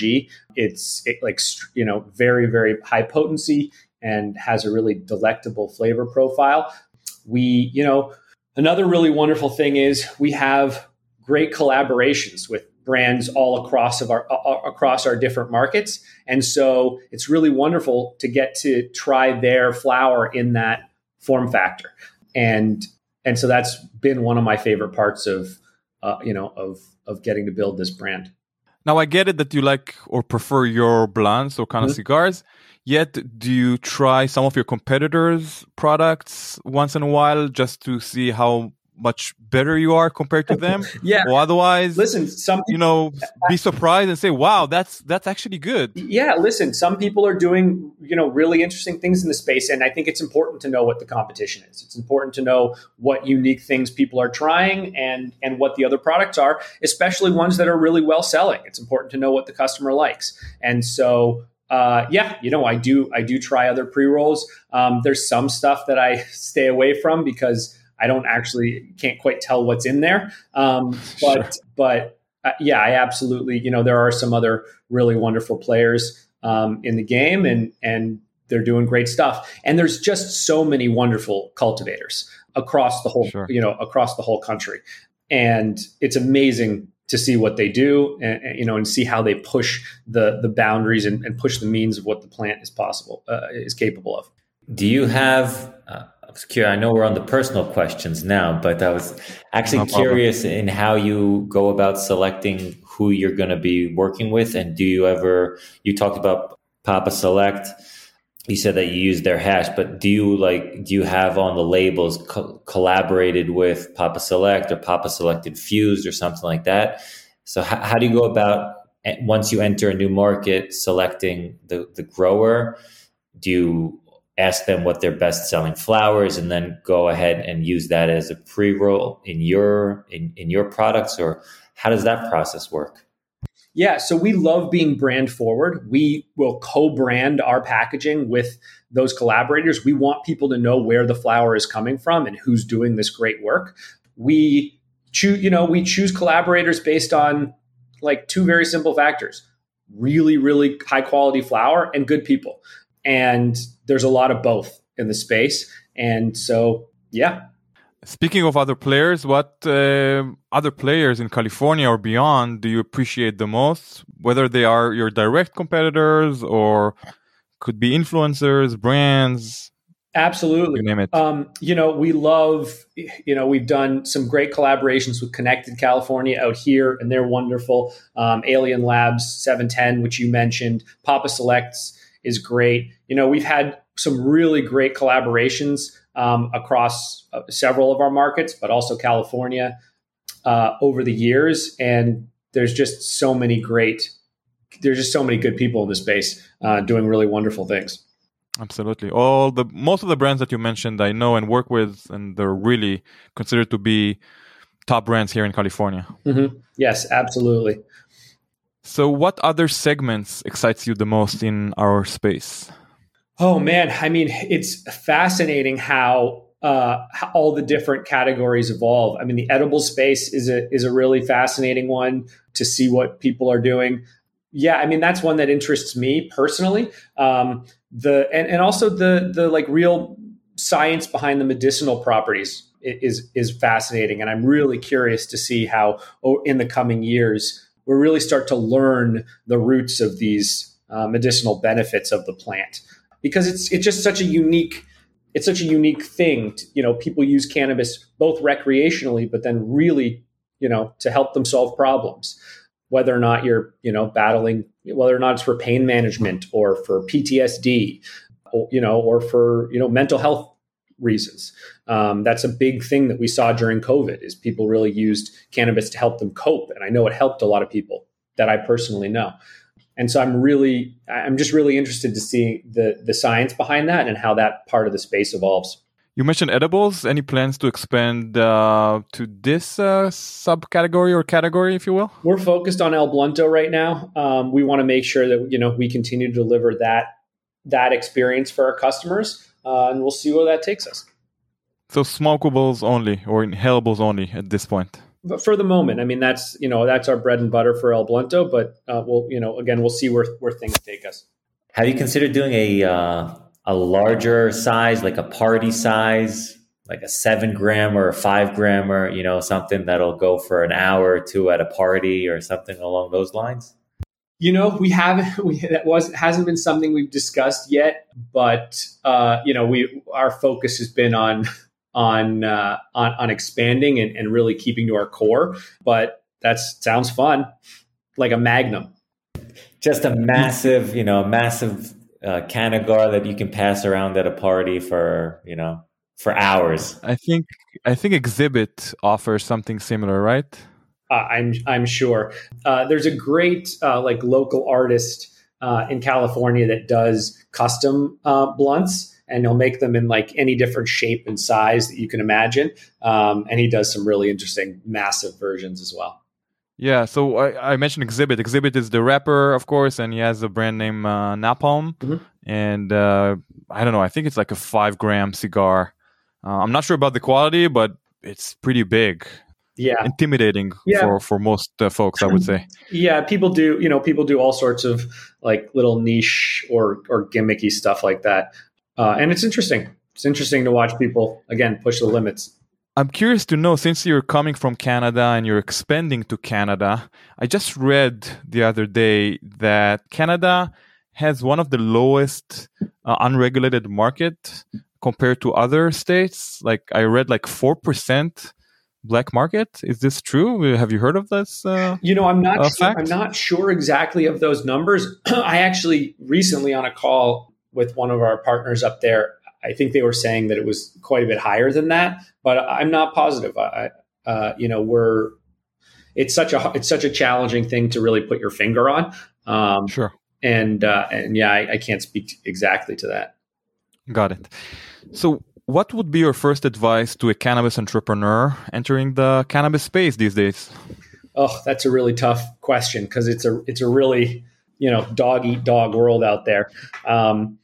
It's it, like you know very very high potency and has a really delectable flavor profile. We you know another really wonderful thing is we have great collaborations with brands all across of our uh, across our different markets, and so it's really wonderful to get to try their flower in that form factor, and and so that's been one of my favorite parts of uh, you know, of of getting to build this brand. Now I get it that you like or prefer your blunts or kind mm-hmm. of cigars. Yet, do you try some of your competitors' products once in a while just to see how much better you are compared to them. yeah. Or otherwise, listen, some you know, be surprised and say, "Wow, that's that's actually good." Yeah. Listen, some people are doing you know really interesting things in the space, and I think it's important to know what the competition is. It's important to know what unique things people are trying and and what the other products are, especially ones that are really well selling. It's important to know what the customer likes, and so uh, yeah, you know, I do I do try other pre rolls. Um, there's some stuff that I stay away from because I don't actually can't quite tell what's in there. Um, but sure. but uh, yeah, I absolutely you know there are some other really wonderful players um, in the game, and and they're doing great stuff. And there's just so many wonderful cultivators across the whole sure. you know across the whole country, and it's amazing to see what they do and, you know and see how they push the the boundaries and, and push the means of what the plant is possible uh, is capable of do you have uh, was curious. I know we're on the personal questions now, but I was actually no curious in how you go about selecting who you're going to be working with. And do you ever, you talked about Papa's Select. You said that you use their hash, but do you like, do you have on the labels co- collaborated with Papa's Select or Papa Selected Infused or something like that? So, h- how do you go about eh, once you enter a new market selecting the, the grower? Do you ask them what their best selling flowers and then go ahead and use that as a pre-roll in your in, in your products or how does that process work? Yeah so we love being brand forward. We will co-brand our packaging with those collaborators. We want people to know where the flower is coming from and who's doing this great work. We choose you know we choose collaborators based on like two very simple factors really really high quality flower and good people. And there's a lot of both in the space. And so, yeah. Speaking of other players, what uh, other players in California or beyond do you appreciate the most? Whether they are your direct competitors or could be influencers, brands. Absolutely. You name it. Um, you know, we love, you know, we've done some great collaborations with Connected California out here, and they're wonderful. Um, Alien Labs 710, which you mentioned, Papa's Select is great. You know, we've had some really great collaborations um, across uh, several of our markets, but also California uh, over the years. And there's just so many great, there's just so many good people in the space uh, doing really wonderful things. Absolutely. All the most of the brands that you mentioned, I know and work with, and they're really considered to be top brands here in California. Mm-hmm. Yes, absolutely. So, what other segments excites you the most in our space? Oh man, I mean, it's fascinating how uh, how all the different categories evolve. I mean, the edible space is a is a really fascinating one to see what people are doing. Yeah, I mean, that's one that interests me personally. Um, the and, and also the the like real science behind the medicinal properties is is fascinating, and I'm really curious to see how oh, in the coming years we really start to learn the roots of these uh, medicinal benefits of the plant because it's it's just such a unique it's such a unique thing. To, you know, people use cannabis both recreationally, but then really, you know, to help them solve problems. Whether or not you're, you know, battling, whether or not it's for pain management or for PTSD, or, you know, or for you know mental health reasons. Um, that's a big thing that we saw during COVID is people really used cannabis to help them cope, and I know it helped a lot of people that I personally know. And so I'm really, I'm just really interested to see the the science behind that and how that part of the space evolves. You mentioned edibles. Any plans to expand uh, to this uh, subcategory or category, if you will? We're focused on El Blunto right now. Um, we want to make sure that you know we continue to deliver that that experience for our customers uh, and we'll see where that takes us. So smokables only or inhalables only at this point. But for the moment, I mean that's you know that's our bread and butter for El Blunto. But uh, we'll you know again we'll see where where things take us. Have you considered doing a uh, a larger size, like a party size, like a seven gram or a five gram, or you know something that'll go for an hour or two at a party or something along those lines? You know, we haven't. We, that was hasn't been something we've discussed yet, but uh, you know, we our focus has been on on uh, on, on expanding and, and really keeping to our core. But that sounds fun, like a Magnum. Just a massive, you know, massive uh, Cannagar that you can pass around at a party for, you know, for hours. I think I think Xzibit offers something similar, right? Uh, I'm I'm sure. Uh, there's a great uh, like local artist uh, in California that does custom uh, blunts, and he'll make them in like any different shape and size that you can imagine. Um, and he does some really interesting, massive versions as well. Yeah, so I, I, mentioned Xzibit. Xzibit is the rapper, of course, and he has a brand name uh, Napalm, mm-hmm. and I don't know. I think it's like a five gram cigar Uh, I'm not sure about the quality, but it's pretty big. Yeah, intimidating yeah. for for most uh, folks, I would say. yeah, people do. You know, people do all sorts of like little niche or or gimmicky stuff like that, uh, and it's interesting. It's interesting to watch people again push the limits. I'm curious to know since you're coming from Canada and you're expanding to Canada. I just read the other day that Canada has one of the lowest uh, unregulated market compared to other states. Like I read like 4% black market. Is this true? Have you heard of this? Uh, you know, I'm not. Uh, sure, I'm not sure exactly of those numbers. I actually recently on a call with one of our partners up there. I think they were saying that it was quite a bit higher than that, but I'm not positive. I, uh, you know, we're it's such a it's such a challenging thing to really put your finger on. Um, sure. And uh, and yeah, I, I can't speak exactly to that. Got it. So, what would be your first advice to a cannabis entrepreneur entering the cannabis space these days? Oh, that's a really tough question because it's a it's a really you know dog eat dog world out there. Um,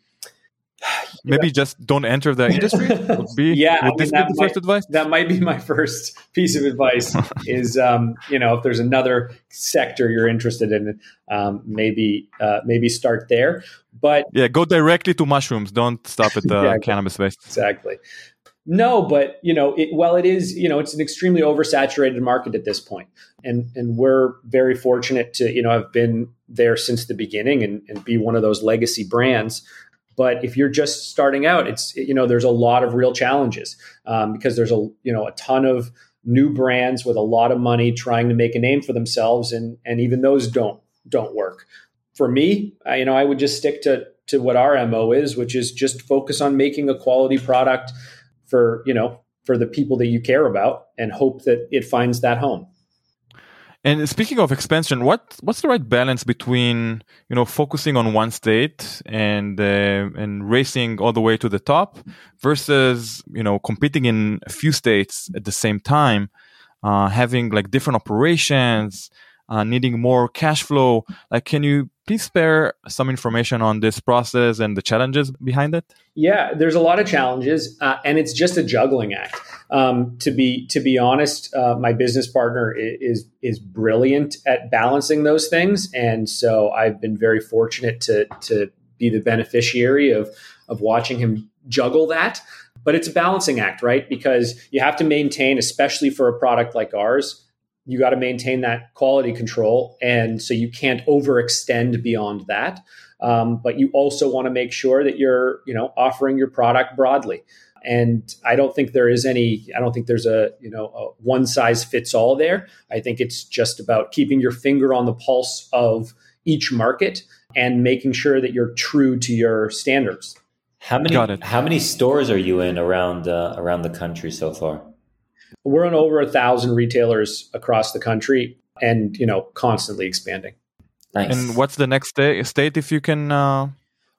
maybe yeah. just don't enter the industry? Be yeah this I mean, be the might, first advice? that might be my first piece of advice is um, you know if there's another sector you're interested in um, maybe uh, maybe start there. But yeah go directly to mushrooms. Don't stop at the yeah, cannabis space exactly. No but you know it, well it is you know it's an extremely oversaturated market at this point. And and we're very fortunate to you know have been there since the beginning and, and be one of those legacy brands but if you're just starting out, it's you know there's a lot of real challenges um, because there's a you know a ton of new brands with a lot of money trying to make a name for themselves, and and even those don't don't work. For me, I, you know, I would just stick to to what our mo is, which is just focus on making a quality product for you know for the people that you care about, and hope that it finds that home. And speaking of expansion, what what's the right balance between you know focusing on one state and uh, and racing all the way to the top versus you know competing in a few states at the same time, uh, having like different operations, uh, needing more cash flow. Like, can you please spare some information on this process and the challenges behind it? Yeah, there's a lot of challenges, uh, and it's just a juggling act. Um, to be to be honest, uh, my business partner is is brilliant at balancing those things, and so I've been very fortunate to to be the beneficiary of of watching him juggle that. But it's a balancing act, right? Because you have to maintain, especially for a product like ours, you got to maintain that quality control. And so you can't overextend beyond that. Um, but you also want to make sure that you're, you know, offering your product broadly. And I don't think there is any, I don't think there's a, you know, a one size fits all there. I think it's just about keeping your finger on the pulse of each market and making sure that you're true to your standards. How many, how many stores are you in around, uh, around the country so far? We're on over a thousand retailers across the country, and you know, constantly expanding. Nice. And what's the next state if you can? Uh,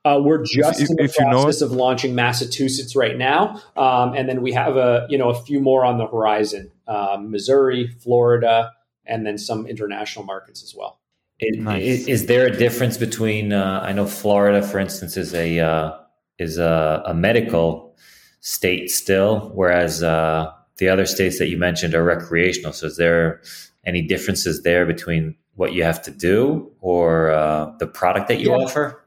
uh, we're just if, in the process you know of launching Massachusetts right now, um, and then we have a you know a few more on the horizon: um, Missouri, Florida, and then some international markets as well. It, nice. is, is, there a difference between? Uh, I know Florida, for instance, is a uh, is a, a, medical state still, whereas uh, the other states that you mentioned are recreational. So is there any differences there between what you have to do or uh, the product that you yeah. offer?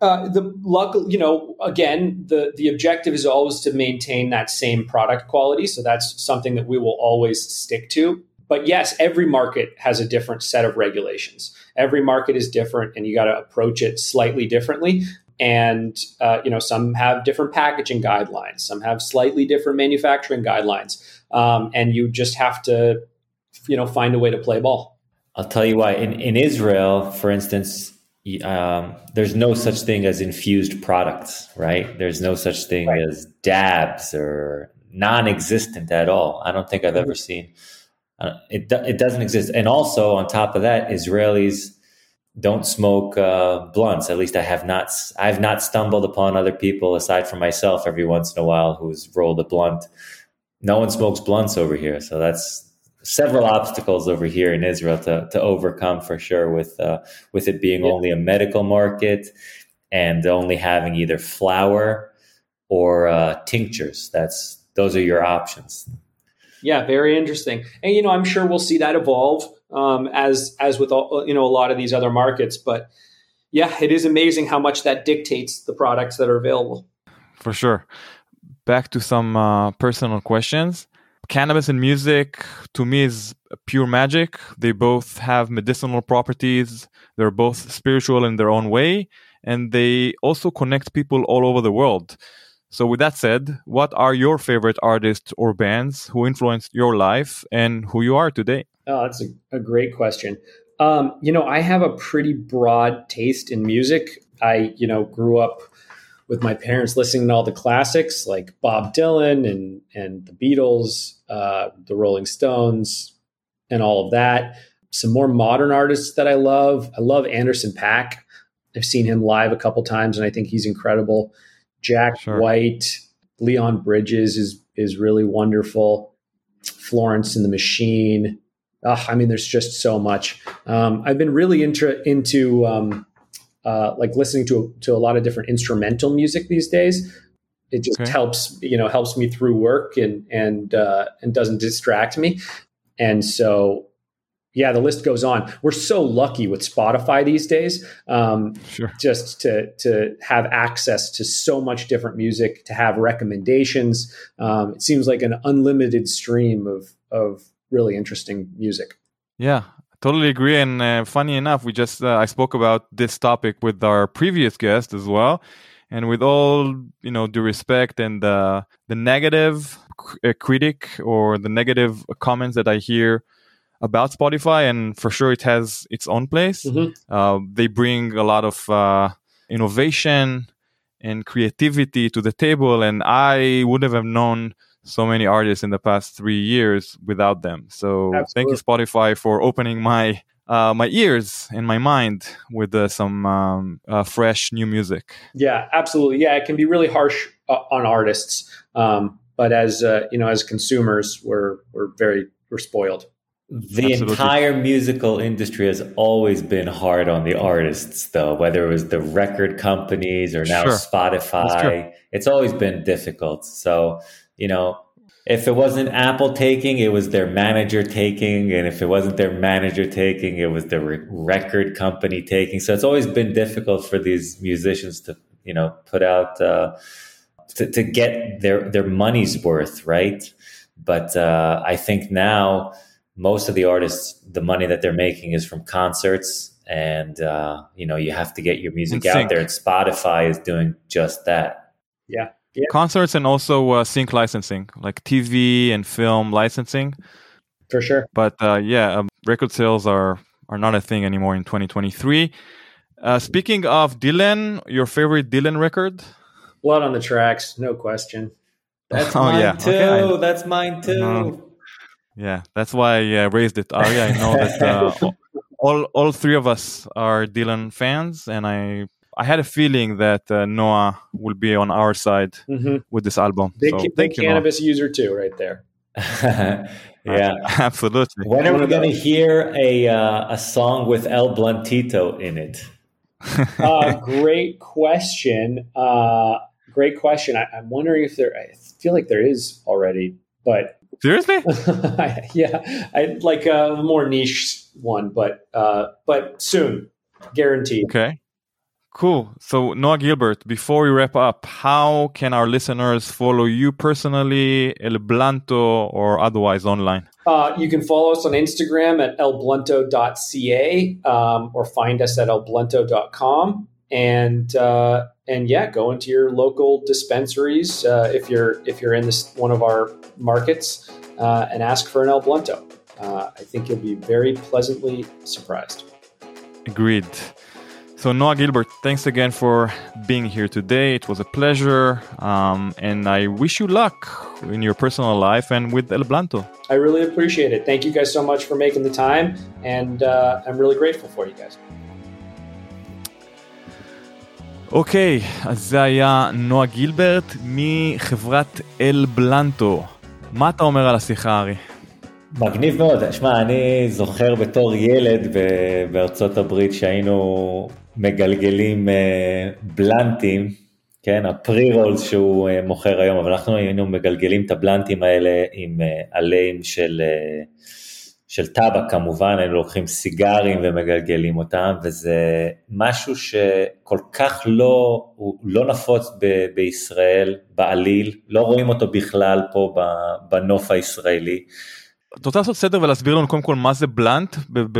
Uh, the luck, you know, again, the the objective is always to maintain that same product quality. So that's something that we will always stick to. But yes, every market has a different set of regulations. Every market is different, and you got to approach it slightly differently and uh, you know some have different packaging guidelines some have slightly different manufacturing guidelines um, and you just have to you know find a way to play ball. I'll tell you why. In, in israel for instance um, there's no such thing as infused products right? There's no such thing right. as dabs or non-existent at all. I don't think i've ever seen uh, it, it doesn't exist. And also on top of that israelis don't smoke uh, blunts. At least I have not. I've not stumbled upon other people aside from myself every once in a while who's rolled a blunt. No one smokes blunts over here, so that's several obstacles over here in Israel to to overcome for sure. With uh, with it being yeah. only a medical market and only having either flower or uh, tinctures. That's those are your options. Yeah, very interesting. And you know, I'm sure we'll see that evolve um, as as with all, you know a lot of these other markets. But yeah, it is amazing how much that dictates the products that are available. For sure. Back to some uh, personal questions. Cannabis and music to me is pure magic. They both have medicinal properties. They're both spiritual in their own way, and they also connect people all over the world. So, with that said, what are your favorite artists or bands who influenced your life and who you are today? Oh, that's a, a great question. Um, you know, I have a pretty broad taste in music. I, you know, grew up with my parents listening to all the classics like Bob Dylan and and the Beatles, uh, the Rolling Stones, and all of that. Some more modern artists that I love. I love Anderson .Paak. I've seen him live a couple times, and I think he's incredible. Jack sure. White, Leon Bridges is is really wonderful. Florence and the Machine. Oh, I mean, there's just so much. Um, I've been really into into um, uh, like listening to to a lot of different instrumental music these days. It just okay. helps you know helps me through work and and uh, and doesn't distract me. And so yeah, the list goes on. We're so lucky with Spotify these days, um, sure. just to to have access to so much different music, to have recommendations. Um, it seems like an unlimited stream of of really interesting music. Yeah, totally agree. And uh, funny enough, we just uh, I spoke about this topic with our previous guest as well. And with all you know, due respect and uh, the negative uh, critic or the negative comments that I hear about Spotify, and for sure it has its own place. Mm-hmm. Uh, they bring a lot of uh, innovation and creativity to the table, and I would have known so many artists in the past three years without them. So Absolutely. thank you, Spotify, for opening my uh, my ears and my mind with uh, some um, uh, fresh new music. Yeah, absolutely. Yeah, it can be really harsh uh, on artists, um, but as uh, you know, as consumers, we're we're very we're spoiled. The Absolutely. entire musical industry has always been hard on the artists, though, whether it was the record companies or now sure. Spotify. It's always been difficult. So, you know, if it wasn't Apple taking, it was their manager taking. And if it wasn't their manager taking, it was the re- record company taking. So it's always been difficult for these musicians to, you know, put out, uh, to, to get their, their money's worth, right? But uh, I think now, most of the artists, the money that they're making is from concerts, and uh, you know you have to get your music out there. And Spotify is doing just that. Yeah. yeah. Concerts and also uh, sync licensing, like TV and film licensing. For sure. But uh, yeah, um, record sales are are not a thing anymore in 2023. Uh, speaking of Dylan, your favorite Dylan record? Blood on the Tracks, no question. That's oh, mine yeah. too. Okay. That's mine too. Uh-huh. Yeah, that's why I uh, raised it. Oh yeah, I know that uh, all all three of us are Dylan fans, and I I had a feeling that uh, Noah will be on our side mm-hmm. with this album. Big, so, big thank you, cannabis Noah. user too, right there. yeah, absolutely. When are we going to hear a uh, a song with El Bluntito in it? uh, great question. Uh, great question. I, am wondering if there. I feel like there is already, but Seriously? yeah, I like a more niche one, but uh, but soon, guaranteed. Okay. Cool. So Noah Gilbert, before we wrap up, how can our listeners follow you personally, El Blunto, or otherwise online? Uh, you can follow us on Instagram at elblunto.ca um, or find us at elblunto.com. And uh, and yeah, go into your local dispensaries uh, if you're if you're in this one of our markets uh, and ask for an El Blunto. Uh, I think you'll be very pleasantly surprised. Agreed. So Noah Gilbert, thanks again for being here today. It was a pleasure, um, and I wish you luck in your personal life and with El Blunto. I really appreciate it. Thank you guys so much for making the time, and uh, I'm really grateful for you guys. אוקיי, אז זה היה נועה גילברט מחברת אל בלנטו. מה אתה אומר על השיחה, ארי? מגניב מאוד. שמע, אני זוכר בתור ילד בארצות הברית שהיינו מגלגלים אה, בלנטים, כן, הפרי רולס שהוא מוכר היום, אבל אנחנו היינו מגלגלים את הבלנטים האלה עם עלים של של טבק כמובן, היינו לוקחים סיגרים ומגלגלים אותם, וזה משהו שכל כך לא, הוא לא נפוץ ב- בישראל בעליל, לא רואים אותו בכלל פה בנוף הישראלי. אתה רוצה לעשות סדר ולהסביר לנו קודם כל מה זה בלנט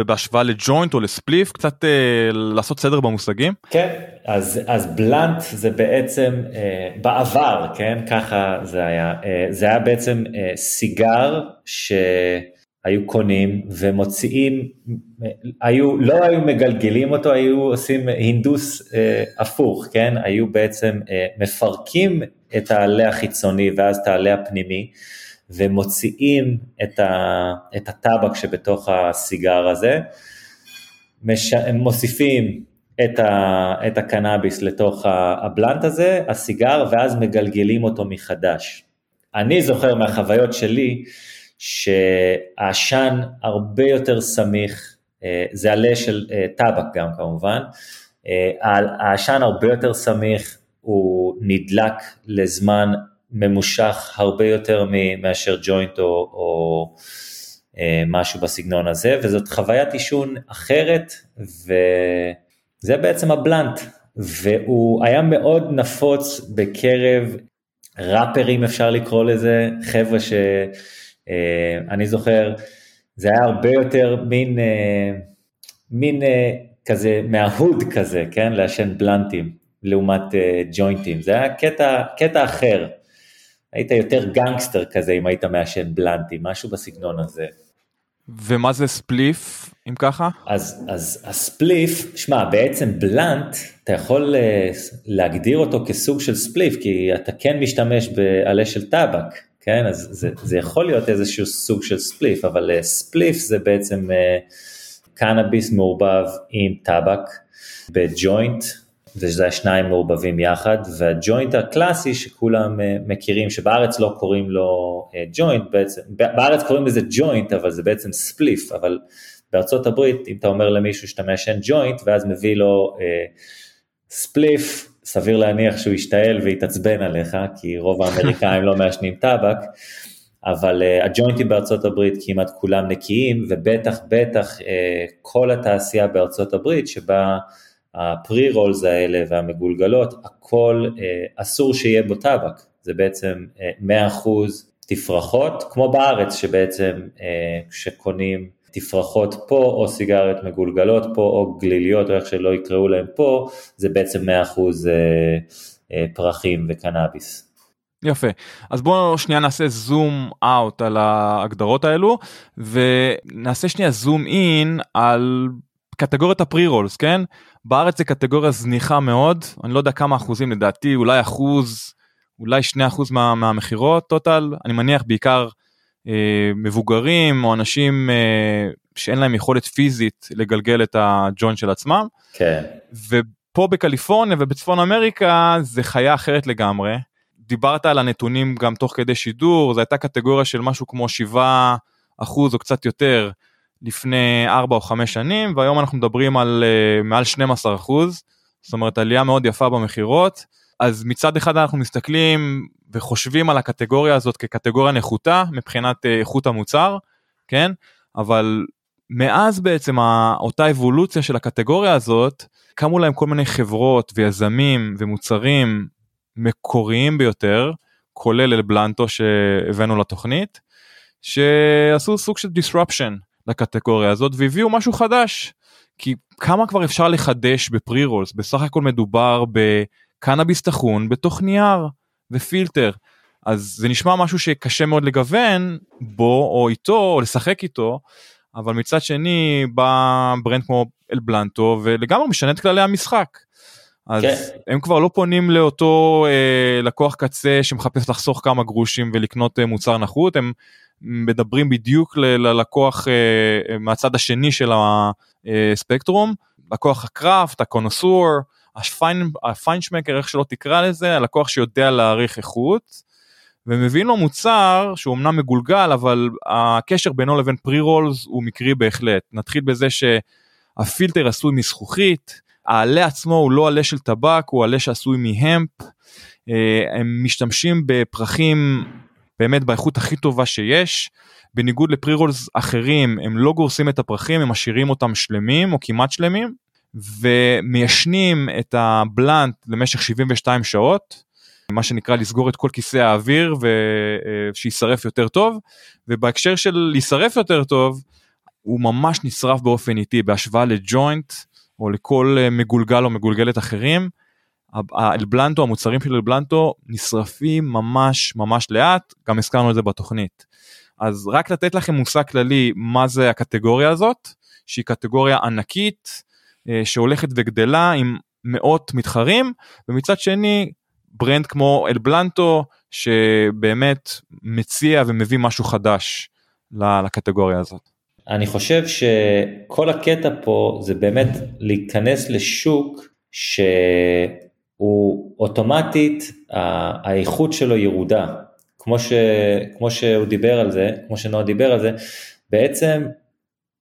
בהשוואה לג'וינט או לספליף קצת אה, לעשות סדר במושגים? כן אז אז בלנט זה בעצם אה, בעבר כן ככה זה היה אה, זה היה בעצם אה, סיגר ש... היו קונים ומוציאים, היו, לא היו מגלגלים אותו, היו עושים הינדוס אה, הפוך, כן? היו בעצם אה, מפרקים את העלה החיצוני ואז את העלה הפנימי, ומוציאים את, ה, את הטבק שבתוך הסיגר הזה, מש, מוסיפים את, ה, את הקנאביס לתוך הבלנט הזה, הסיגר, ואז מגלגלים אותו מחדש. אני זוכר מהחוויות שלי, שהעשן הרבה יותר סמיך, אה, זה עלה של אה, טבק גם כמובן, אה, העשן הרבה יותר סמיך, הוא נדלק לזמן ממושך הרבה יותר מאשר ג'וינט או, או משהו בסגנון הזה, וזאת חוויית עישון אחרת, וזה בעצם הבלנט, והוא היה מאוד נפוץ בקרב ראפרים אפשר לקרוא לזה, חבר'ה ש... אה, אני זוכר, זה היה הרבה יותר מין, אה, מין אה, כזה מההוד כזה, כן, לעשן בלנטים לעומת ג'וינטים, זה היה קטע, קטע אחר. היית יותר גנגסטר כזה אם היית מעשן בלנטים, משהו בסגנון הזה. ומה זה ספליף, אם ככה? אז, אז הספליף, שמע, בעצם בלנט, אתה יכול להגדיר אותו כסוג של ספליף, כי אתה כן משתמש בעלה של טבק, כן, אז זה, זה יכול להיות איזשהו סוג של ספליף, אבל ספליף זה בעצם קנאביס מעורבב עם טבק בג'וינט, וזה השניים מעורבבים יחד, והג'וינט הקלאסי שכולם מכירים, שבארץ לא קוראים לו ג'וינט בעצם, בארץ קוראים לזה ג'וינט, אבל זה בעצם ספליף, אבל בארצות הברית, אם אתה אומר למישהו שאתה מעשן ג'וינט, ואז מביא לו ספליף, סביר להניח שהוא ישתעל ויתעצבן עליך, כי רוב האמריקאים לא מעשנים טבק, אבל uh, הג'וינטים בארצות הברית כמעט כולם נקיים, ובטח בטח uh, כל התעשייה בארצות הברית, שבה הפרי רולס האלה והמגולגלות, הכל uh, אסור שיהיה בו טבק, זה בעצם uh, 100% תפרחות, כמו בארץ שבעצם uh, כשקונים תפרחות פה או סיגריות מגולגלות פה או גליליות או איך שלא יקראו להם פה, זה בעצם 100% אה, אה, פרחים וקנאביס. יפה אז בואו שנייה נעשה זום אאוט על ההגדרות האלו ונעשה שנייה זום אין על קטגוריית הפרי רולס כן בארץ זה קטגוריה זניחה מאוד אני לא יודע כמה אחוזים לדעתי אולי אחוז אולי שני אחוז מה, מהמכירות טוטל אני מניח בעיקר מבוגרים או אנשים אה, שאין להם יכולת פיזית לגלגל את הג'וינט של עצמם. כן. ופה בקליפורניה ובצפון אמריקה זה חיה אחרת לגמרי. דיברת על הנתונים גם תוך כדי שידור, זו הייתה קטגוריה של משהו כמו 7 אחוז או קצת יותר לפני 4 או 5 שנים, והיום אנחנו מדברים על uh, מעל 12 אחוז, זאת אומרת עלייה מאוד יפה במכירות. אז מצד אחד אנחנו מסתכלים וחושבים על הקטגוריה הזאת כקטגוריה נחותה מבחינת אה, איכות המוצר, כן? אבל מאז בעצם אותה אבולוציה של הקטגוריה הזאת, קמו להם כל מיני חברות ויזמים ומוצרים מקוריים ביותר, כולל אל בלנטו שהבאנו לתוכנית, שעשו סוג של disruption לקטגוריה הזאת והביאו משהו חדש. כי כמה כבר אפשר לחדש בפרי רולס בסך הכל מדובר בקנאביס טחון בתוך נייר. ופילטר. אז זה נשמע משהו שקשה מאוד לגוון בו או איתו או לשחק איתו, אבל מצד שני בא ברנד כמו אל בלנטו ולגמרי משנה את כללי המשחק. אז כן. הם כבר לא פונים לאותו אה, לקוח קצה שמחפש לחסוך כמה גרושים ולקנות אה, מוצר נחות, הם מדברים בדיוק ללקוח אה, מהצד השני של הספקטרום, אה, לקוח הקראפט, הקונוסור, הפיינשמקר איך שלא תקרא לזה הלקוח שיודע להעריך איכות ומביא לו מוצר שהוא אמנם מגולגל אבל הקשר בינו לבין רולס הוא מקרי בהחלט נתחיל בזה שהפילטר עשוי מזכוכית העלה עצמו הוא לא עלה של טבק, הוא עלה שעשוי מהמפ. אה, הם משתמשים בפרחים באמת באיכות הכי טובה שיש. בניגוד לפרי רולס אחרים הם לא גורסים את הפרחים הם משאירים אותם שלמים או כמעט שלמים ומיישנים את הבלנט למשך 72 שעות מה שנקרא לסגור את כל כיסא האוויר ושישרף יותר טוב ובהקשר של להישרף יותר טוב הוא ממש נשרף באופן איטי בהשוואה לג'וינט או לכל מגולגל או מגולגלת אחרים. האלבלנטו המוצרים של אלבלנטו נשרפים ממש ממש לאט גם הזכרנו את זה בתוכנית. אז רק לתת לכם מושג כללי מה זה הקטגוריה הזאת שהיא קטגוריה ענקית אה, שהולכת וגדלה עם מאות מתחרים ומצד שני ברנד כמו אלבלנטו שבאמת מציע ומביא משהו חדש לקטגוריה הזאת. אני חושב שכל הקטע פה זה באמת להיכנס לשוק שהוא אוטומטית האיכות שלו ירודה. כמו, ש, כמו שהוא דיבר על זה, כמו שנועה דיבר על זה, בעצם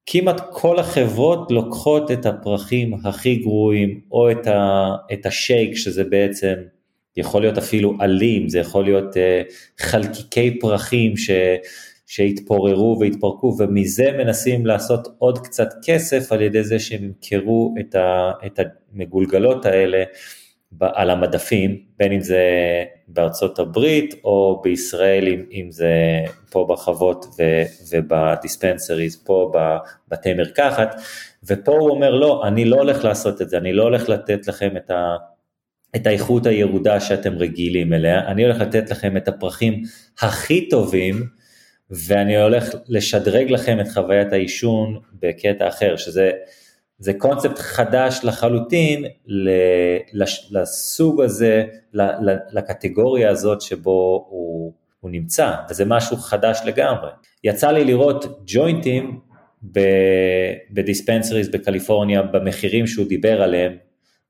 כמעט כל החברות לוקחות את הפרחים הכי גרועים, או את, ה, את השייק, שזה בעצם יכול להיות אפילו עלים, זה יכול להיות uh, חלקיקי פרחים ש, שהתפוררו והתפרקו, ומזה מנסים לעשות עוד קצת כסף על ידי זה שהם ימכרו את, ה, את המגולגלות האלה על המדפים, בין אם זה בארצות הברית או בישראל, אם, אם זה פה בחוות ובדיספנסריז, פה בבתי מרקחת, ופה הוא אומר לא, אני לא הולך לעשות את זה, אני לא הולך לתת לכם את, ה, את האיכות הירודה שאתם רגילים אליה, אני הולך לתת לכם את הפרחים הכי טובים, ואני הולך לשדרג לכם את חוויית העישון בקטע אחר, שזה זה קונספט חדש לחלוטין לסוג הזה, לקטגוריה הזאת שבו הוא, הוא נמצא, וזה משהו חדש לגמרי. יצא לי לראות ג'וינטים בדיספנסריז בקליפורניה במחירים שהוא דיבר עליהם,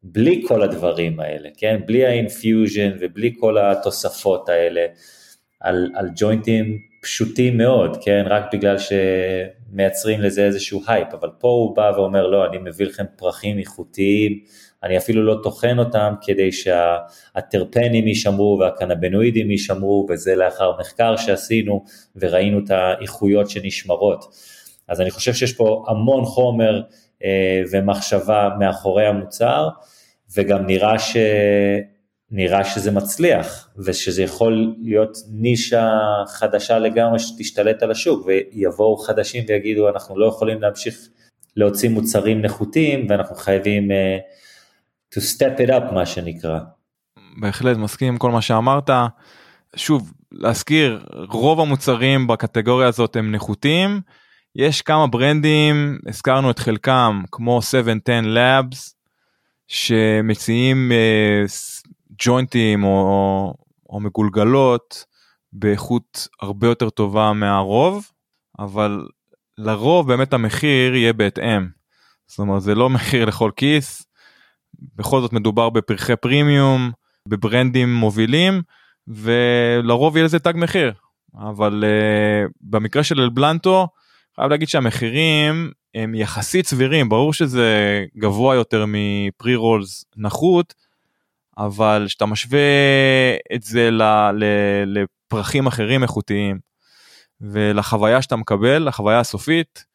בלי כל הדברים האלה, כן? בלי האינפיוז'ן ובלי כל התוספות האלה, על, על ג'וינטים פשוטים מאוד, כן? רק בגלל שמייצרים לזה איזשהו הייפ, אבל פה הוא בא ואומר, לא, אני מביא לכם פרחים איכותיים, אני אפילו לא טוחן אותם כדי שהטרפנים יישמרו והקנבנואידים יישמרו, וזה לאחר מחקר שעשינו וראינו את האיכויות שנשמרות. אז אני חושב שיש פה המון חומר אה, ומחשבה מאחורי המוצר, וגם נראה ש... נראה שזה מצליח, ושזה יכול להיות נישה חדשה לגמרי שתשתלט על השוק, ויבואו חדשים ויגידו אנחנו לא יכולים להמשיך להוציא מוצרים נחותים, ואנחנו חייבים uh, to step it up מה שנקרא. בהחלט מסכים עם כל מה שאמרת. שוב, להזכיר, רוב המוצרים בקטגוריה הזאת הם נחותים. יש כמה ברנדים, הזכרנו את חלקם, כמו 710 Labs, שמציעים uh, ג'וינטים או, או מגולגלות באיכות הרבה יותר טובה מהרוב, אבל לרוב באמת המחיר יהיה בהתאם. זאת אומרת זה לא מחיר לכל כיס, בכל זאת מדובר בפרחי פרימיום, בברנדים מובילים, ולרוב יהיה לזה תג מחיר. אבל uh, במקרה של אלבלנטו, חייב להגיד שהמחירים הם יחסית סבירים, ברור שזה גבוה יותר מפרי רולס נחות, אבל כשאתה משווה את זה ל, ל, לפרחים אחרים איכותיים ולחוויה שאתה מקבל, לחוויה הסופית,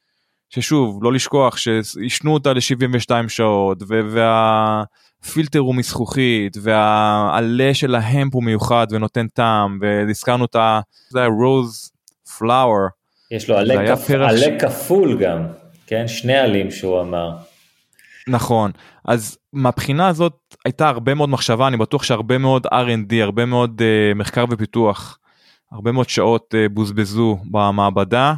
ששוב, לא לשכוח שעישנו אותה ל-72 שעות והפילטר הוא מזכוכית והעלה של ההמפ הוא מיוחד ונותן טעם והזכרנו את ה... זה היה רוז פלאואר. יש לו עלה, כפ... עלה ש... כפול גם, כן? שני עלים שהוא אמר. נכון אז מהבחינה הזאת הייתה הרבה מאוד מחשבה אני בטוח שהרבה מאוד R&D הרבה מאוד uh, מחקר ופיתוח הרבה מאוד שעות uh, בוזבזו במעבדה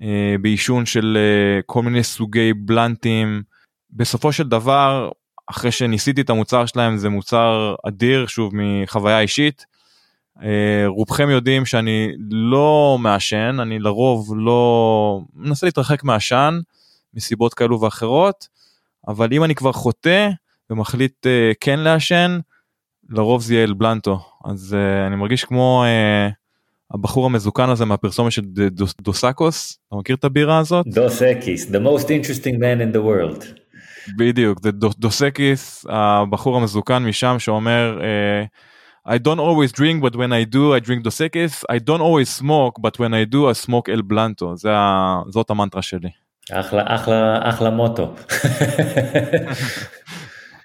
uh, בעישון של uh, כל מיני סוגי בלנטים בסופו של דבר אחרי שניסיתי את המוצר שלהם זה מוצר אדיר שוב מחוויה אישית. Uh, רובכם יודעים שאני לא מעשן אני לרוב לא מנסה להתרחק מעשן מסיבות כאלו ואחרות. אבל אם אני כבר חוטא ומחליט uh, כן לעשן, לרוב זה יהיה אל בלנטו. אז uh, אני מרגיש כמו uh, הבחור המזוקן הזה מהפרסומת של דוסקוס, אתה מכיר את הבירה הזאת? דוס אקיס, the most interesting man in the world. בדיוק, זה דוסקיס, הבחור המזוקן משם שאומר, I don't always drink, but when I do, I drink דוסקיס, I don't always smoke, but when I do, I smoke אל בלנטו, זאת המנטרה שלי. אחלה, אחלה, אחלה מוטו.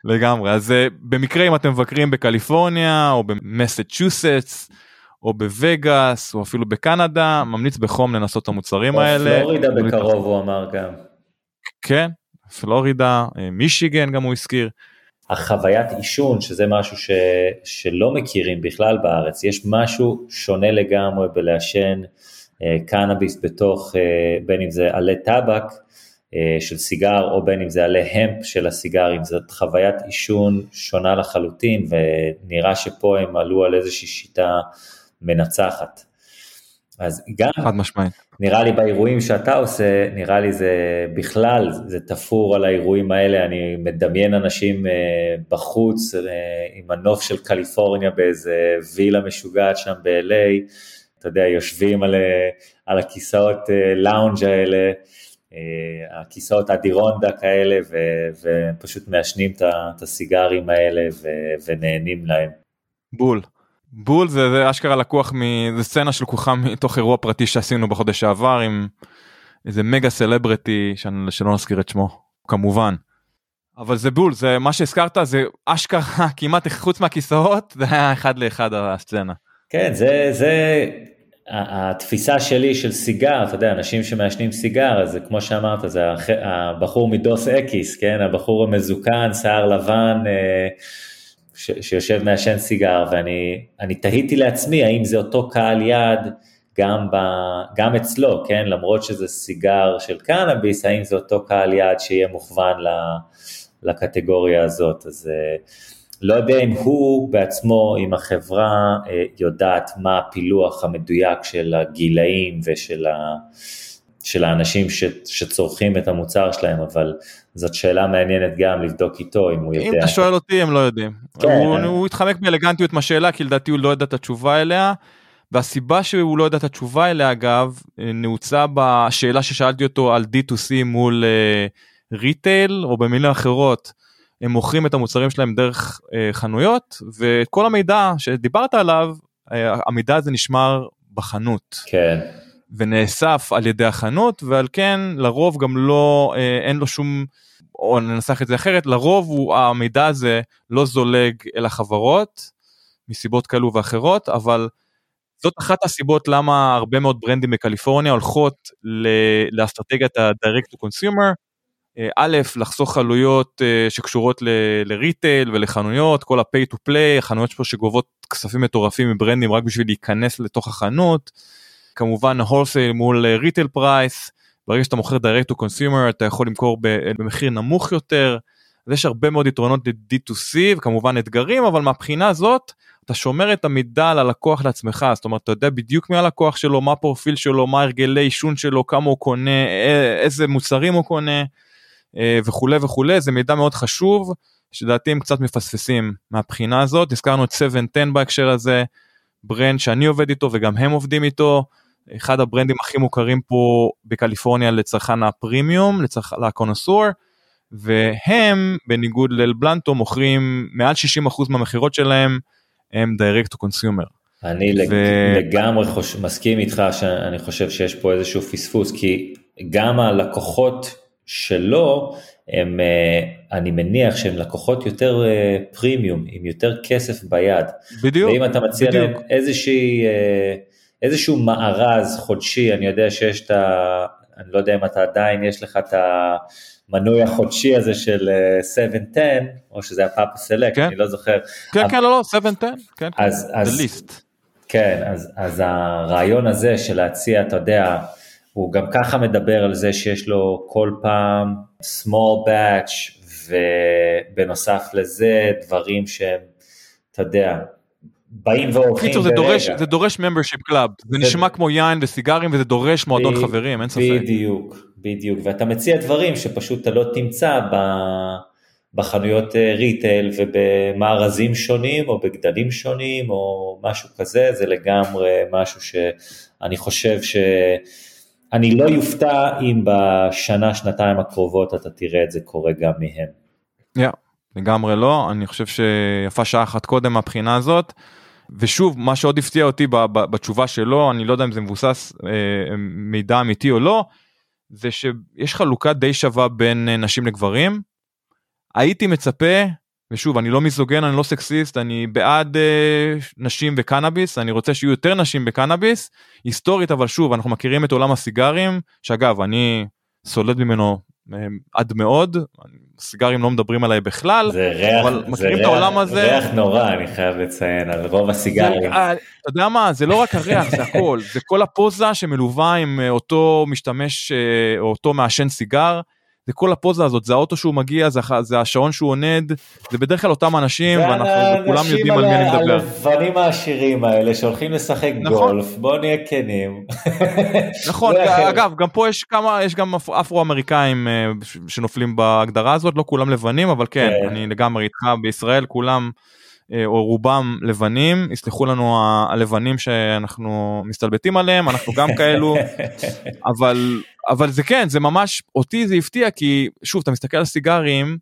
לגמרי, אז במקרה אם אתם מבקרים בקליפורניה או במסצ'וסטס, או בווגאס או אפילו בקנדה ממליץ בחום לנסות את המוצרים האלה. פלורידה בקרוב הוא אמר גם. כן, פלורידה, אה, מישיגן גם הוא הזכיר. החוויית עישון שזה משהו ש, שלא מכירים בכלל בארץ, יש משהו שונה לגמרי בלעשן אה, קנאביס בתוך, אה, בין אם זה עלי טבק אה, של סיגר או בין אם זה עלי המפ של הסיגרים, זאת חוויית עישון שונה לחלוטין ונראה שפה הם עלו על איזושהי שיטה מנצחת. אז גם, חד משמעית. נראה לי באירועים שאתה עושה, נראה לי זה בכלל, זה תפור על האירועים האלה, אני מדמיין אנשים אה, בחוץ אה, עם הנוף של קליפורניה באיזה וילה משוגעת שם ב-LA, אתה יודע, יושבים על, אה, על הכיסאות לאונג' האלה, הכיסאות אדירונדה כאלה, ו, ופשוט מעשנים את הסיגרים האלה ו, ונהנים להם. בול. בול זה, זה אשכרה לקוח מזה סצנה שלקוחה מתוך אירוע פרטי שעשינו בחודש שעבר עם איזה מגה סלבריטי שלא נזכיר את שמו כמובן. אבל זה בול זה מה שהזכרת זה אשכרה כמעט חוץ מהכיסאות זה היה אחד לאחד הסצנה. כן זה זה התפיסה שלי של סיגר אתה יודע אנשים שמעשנים סיגר זה כמו שאמרת זה הבחור מדוס אקיס כן הבחור המזוקן שיער לבן. אה, ש, שיושב מעשן סיגר, ואני תהיתי לעצמי האם זה אותו קהל יעד גם, ב, גם אצלו, כן, למרות שזה סיגר של קנאביס, האם זה אותו קהל יעד שיהיה מוכוון לקטגוריה הזאת, אז אה, לא יודע אם הוא בעצמו, אם החברה אה, יודעת מה הפילוח המדויק של הגילאים ושל ה... של האנשים ש, שצורכים את המוצר שלהם, אבל זאת שאלה מעניינת גם לבדוק איתו אם הוא יודע. אם אתה שואל אותי הם לא יודעים. כן. הוא, הוא התחמק באלגנטיות מהשאלה כי לדעתי הוא לא יודע את התשובה אליה. והסיבה שהוא לא יודע את התשובה אליה אגב נעוצה בשאלה ששאלתי אותו על D2C מול ריטייל או במילים אחרות הם מוכרים את המוצרים שלהם דרך uh, חנויות וכל המידע שדיברת עליו uh, המידע הזה נשמר בחנות. כן. ונאסף על ידי החנות ועל כן לרוב גם לא אה, אין לו שום או ננסח את זה אחרת לרוב הוא המידע הזה לא זולג אל החברות מסיבות כאלו ואחרות אבל זאת אחת הסיבות למה הרבה מאוד ברנדים בקליפורניה הולכות לאסטרטגיית ה-direct to consumer. אה, א', לחסוך עלויות אה, שקשורות לריטייל ולחנויות, כל ה-pay to play, החנויות פה שגובות כספים מטורפים מברנדים רק בשביל להיכנס לתוך החנות. כמובן הולסייל מול ריטל אה, פרייס, ברגע שאתה מוכר direct to consumer אתה יכול למכור במחיר נמוך יותר, אז יש הרבה מאוד יתרונות ל-D2C וכמובן אתגרים, אבל מהבחינה הזאת אתה שומר את המידע על הלקוח לעצמך, זאת אומרת אתה יודע בדיוק מי הלקוח שלו, מה הפרופיל שלו, מה הרגלי עישון שלו, כמה הוא קונה, איזה מוצרים הוא קונה וכולי וכולי, זה מידע מאוד חשוב, שלדעתי הם קצת מפספסים מהבחינה הזאת, הזכרנו את 710 בהקשר הזה, ברנד שאני עובד איתו וגם הם עובדים איתו, אחד הברנדים הכי מוכרים פה בקליפורניה לצרכן הפרימיום, לצרכ... לקונוסור, והם בניגוד לאלבלנטו מוכרים מעל 60% מהמכירות שלהם הם direct to consumer. אני ו... לגמרי חוש... מסכים איתך שאני חושב שיש פה איזשהו פספוס כי גם הלקוחות שלו הם אה, אני מניח שהם לקוחות יותר אה, פרימיום עם יותר כסף ביד. בדיוק. ואם אתה מציע בדיוק. להם איזושהי אה, איזשהו מארז חודשי, אני יודע שיש את ה... אני לא יודע אם אתה עדיין, יש לך את המנוי החודשי הזה של 710, אה, או שזה הפאפה סלקט, כן. אני לא זוכר. כן, אבל... כן, לא, לא, 710, כן, אז, כן, אז, ליסט. כן, אז, אז הרעיון הזה של להציע, אתה יודע, הוא גם ככה מדבר על זה שיש לו כל פעם small batch, ובנוסף לזה דברים שהם, אתה יודע, באים והולכים ברגע. זה דורש, זה דורש membership club, זה, זה נשמע כמו יין וסיגרים וזה דורש מועדון ב... חברים, אין ספק. בדיוק, בדיוק, ואתה מציע דברים שפשוט אתה לא תמצא ב... בחנויות ריטייל אה, ובמארזים שונים או בגדלים שונים או משהו כזה, זה לגמרי משהו שאני חושב ש... אני לא יופתע אם בשנה, שנתיים הקרובות אתה תראה את זה קורה גם מהם. Yeah, לגמרי לא, אני חושב שיפה שעה אחת קודם מהבחינה הזאת. ושוב, מה שעוד הפתיע אותי בתשובה שלו, אני לא יודע אם זה מבוסס אה, מידע אמיתי או לא, זה שיש חלוקה די שווה בין אה, נשים לגברים. הייתי מצפה ושוב אני לא מיזוגן אני לא סקסיסט אני בעד אה, נשים וקנאביס אני רוצה שיהיו יותר נשים בקנאביס היסטורית אבל שוב אנחנו מכירים את עולם הסיגרים שאגב אני סולד ממנו אה, עד מאוד סיגרים לא מדברים עליי בכלל זה ריח, אבל מכירים את העולם הזה ריח נורא אני חייב לציין על רוב הסיגרים. זה, אה, אתה יודע מה זה לא רק הריח זה הכל זה כל הפוזה שמלווה עם אה, אותו משתמש אה, או אותו מעשן סיגר. זה כל הפוזה הזאת, זה האוטו שהוא מגיע, זה, זה השעון שהוא עונד, זה בדרך כלל אותם אנשים, ואנחנו כולם יודעים על מי אני מדבר. זה הלבנים העשירים האלה שהולכים לשחק נכון. גולף, בוא נהיה כנים. נכון, אגב, גם פה יש כמה, יש גם אפרו-אמריקאים אה, שנופלים בהגדרה הזאת, לא כולם לבנים, אבל כן, כן. אני לגמרי איתך, בישראל כולם... אה, או רובם לבנים, יסלחו לנו הלבנים שאנחנו מסתלבטים עליהם, אנחנו גם כאלו, אבל, אבל זה כן, זה ממש, אותי זה הפתיע, כי שוב, אתה מסתכל על סיגרים,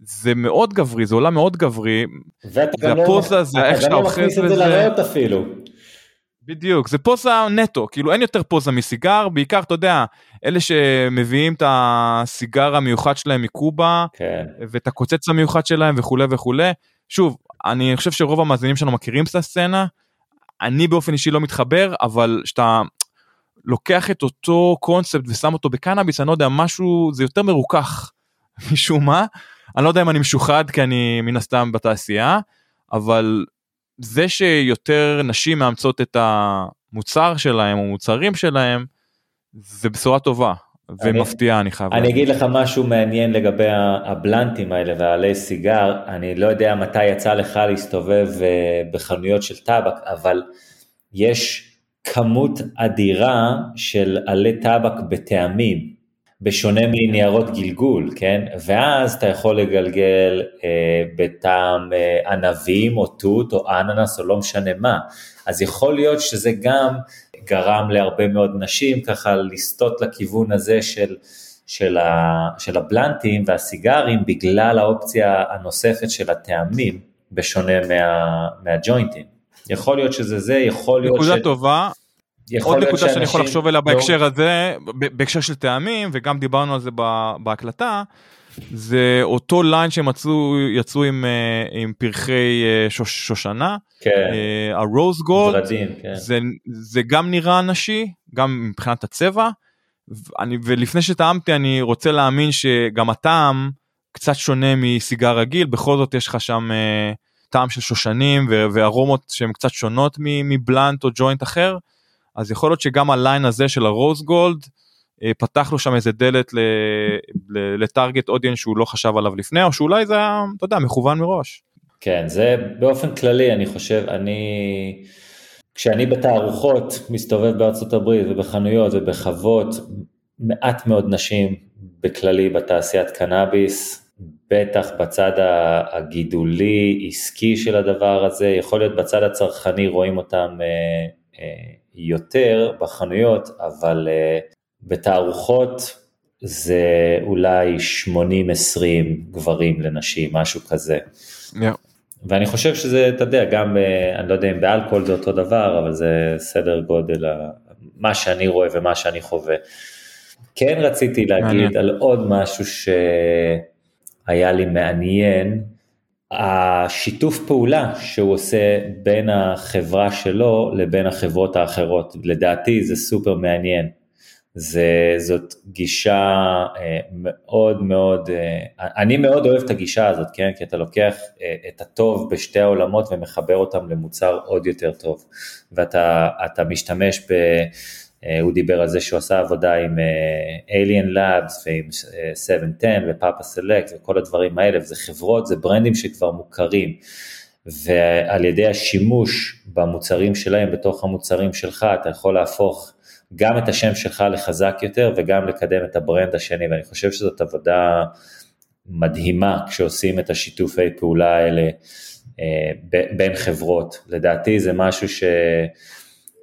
זה מאוד גברי, זה עולם מאוד גברי, זה הפוזה, לא, זה איך שאתה אוחז בזה. אתה גם לא מכניס את זה לריאות אפילו. בדיוק, זה פוזה נטו, כאילו אין יותר פוזה מסיגר, בעיקר אתה יודע, אלה שמביאים את הסיגר המיוחד שלהם מקובה, כן. ואת הקוצץ המיוחד שלהם וכולי וכולי. שוב, אני חושב שרוב המאזינים שלנו מכירים את הסצנה, אני באופן אישי לא מתחבר, אבל שאתה לוקח את אותו קונספט ושם אותו בקנאביס, אני לא יודע, משהו, זה יותר מרוכך משום מה. אני לא יודע אם אני משוחד כי אני מן הסתם בתעשייה, אבל זה שיותר נשים מאמצות את המוצר שלהם או מוצרים שלהם, זה בשורה טובה. ומפתיע אני חייב אני אגיד לך משהו מעניין לגבי הבלנטים האלה והעלי סיגר, אני לא יודע מתי יצא לך להסתובב אה, בחנויות של טבק, אבל יש כמות אדירה של עלי טבק בטעמים, בשונה מניירות גלגול, כן? ואז אתה יכול לגלגל אה, בטעם אה, ענבים או תות או אננס או לא משנה מה. אז יכול להיות שזה גם גרם להרבה מאוד נשים ככה לסטות לכיוון הזה של, של, ה, של הבלנטים והסיגרים בגלל האופציה הנוספת של הטעמים, בשונה מה, מהג'וינטים. יכול להיות שזה זה, יכול להיות ש... נקודה טובה. עוד נקודה שאני יכול לחשוב עליה לא- בהקשר הזה, בהקשר של טעמים, וגם דיברנו על זה בהקלטה, זה אותו ליין שהם יצאו, יצאו עם, אה, עם פרחי אה, שוש, שושנה, כן. הרוז אה, גולד, כן. זה, זה גם נראה נשי, גם מבחינת הצבע, ואני, ולפני שטעמתי אני רוצה להאמין שגם הטעם קצת שונה מסיגר רגיל, בכל זאת יש לך שם טעם של שושנים וארומות שהן קצת שונות מבלנט או ג'וינט אחר, אז יכול להיות שגם הליין הזה של הרוז גולד, אה, פתח לו שם איזה דלת לטארגט אודיאנס שהוא לא חשב עליו לפני או שאולי זה היה אתה יודע מכוון מראש. כן זה באופן כללי אני חושב אני כשאני בתערוכות מסתובב בארצות הברית ובחנויות ובחוות מעט מאוד נשים בכללי בתעשיית קנאביס בטח בצד הגידולי עסקי של הדבר הזה יכול להיות בצד הצרכני רואים אותם אה, אה, יותר בחנויות אבל בתערוכות זה אולי 80-20 גברים לנשים, משהו כזה. Yeah. ואני חושב שזה, אתה יודע, גם, אה, אני לא יודע אם באלכוהול זה אותו דבר, אבל זה סדר גודל, מה שאני רואה ומה שאני חווה. כן רציתי להגיד מעניין. על עוד משהו שהיה לי מעניין, השיתוף פעולה שהוא עושה בין החברה שלו לבין החברות האחרות, לדעתי זה סופר מעניין. זה, זאת גישה אה, מאוד מאוד, אה, אני מאוד אוהב את הגישה הזאת, כן? כי אתה לוקח אה, את הטוב בשתי העולמות ומחבר אותם למוצר עוד יותר טוב, ואתה משתמש ב... הוא דיבר על זה שהוא עשה עבודה עם Alien Labs ועם 710 ופאפה סלקט וכל הדברים האלה, וזה חברות, זה ברנדים שכבר מוכרים, ועל ידי השימוש במוצרים שלהם בתוך המוצרים שלך, אתה יכול להפוך גם את השם שלך לחזק יותר וגם לקדם את הברנד השני, ואני חושב שזאת עבודה מדהימה כשעושים את השיתופי פעולה האלה אה, בין חברות. לדעתי זה משהו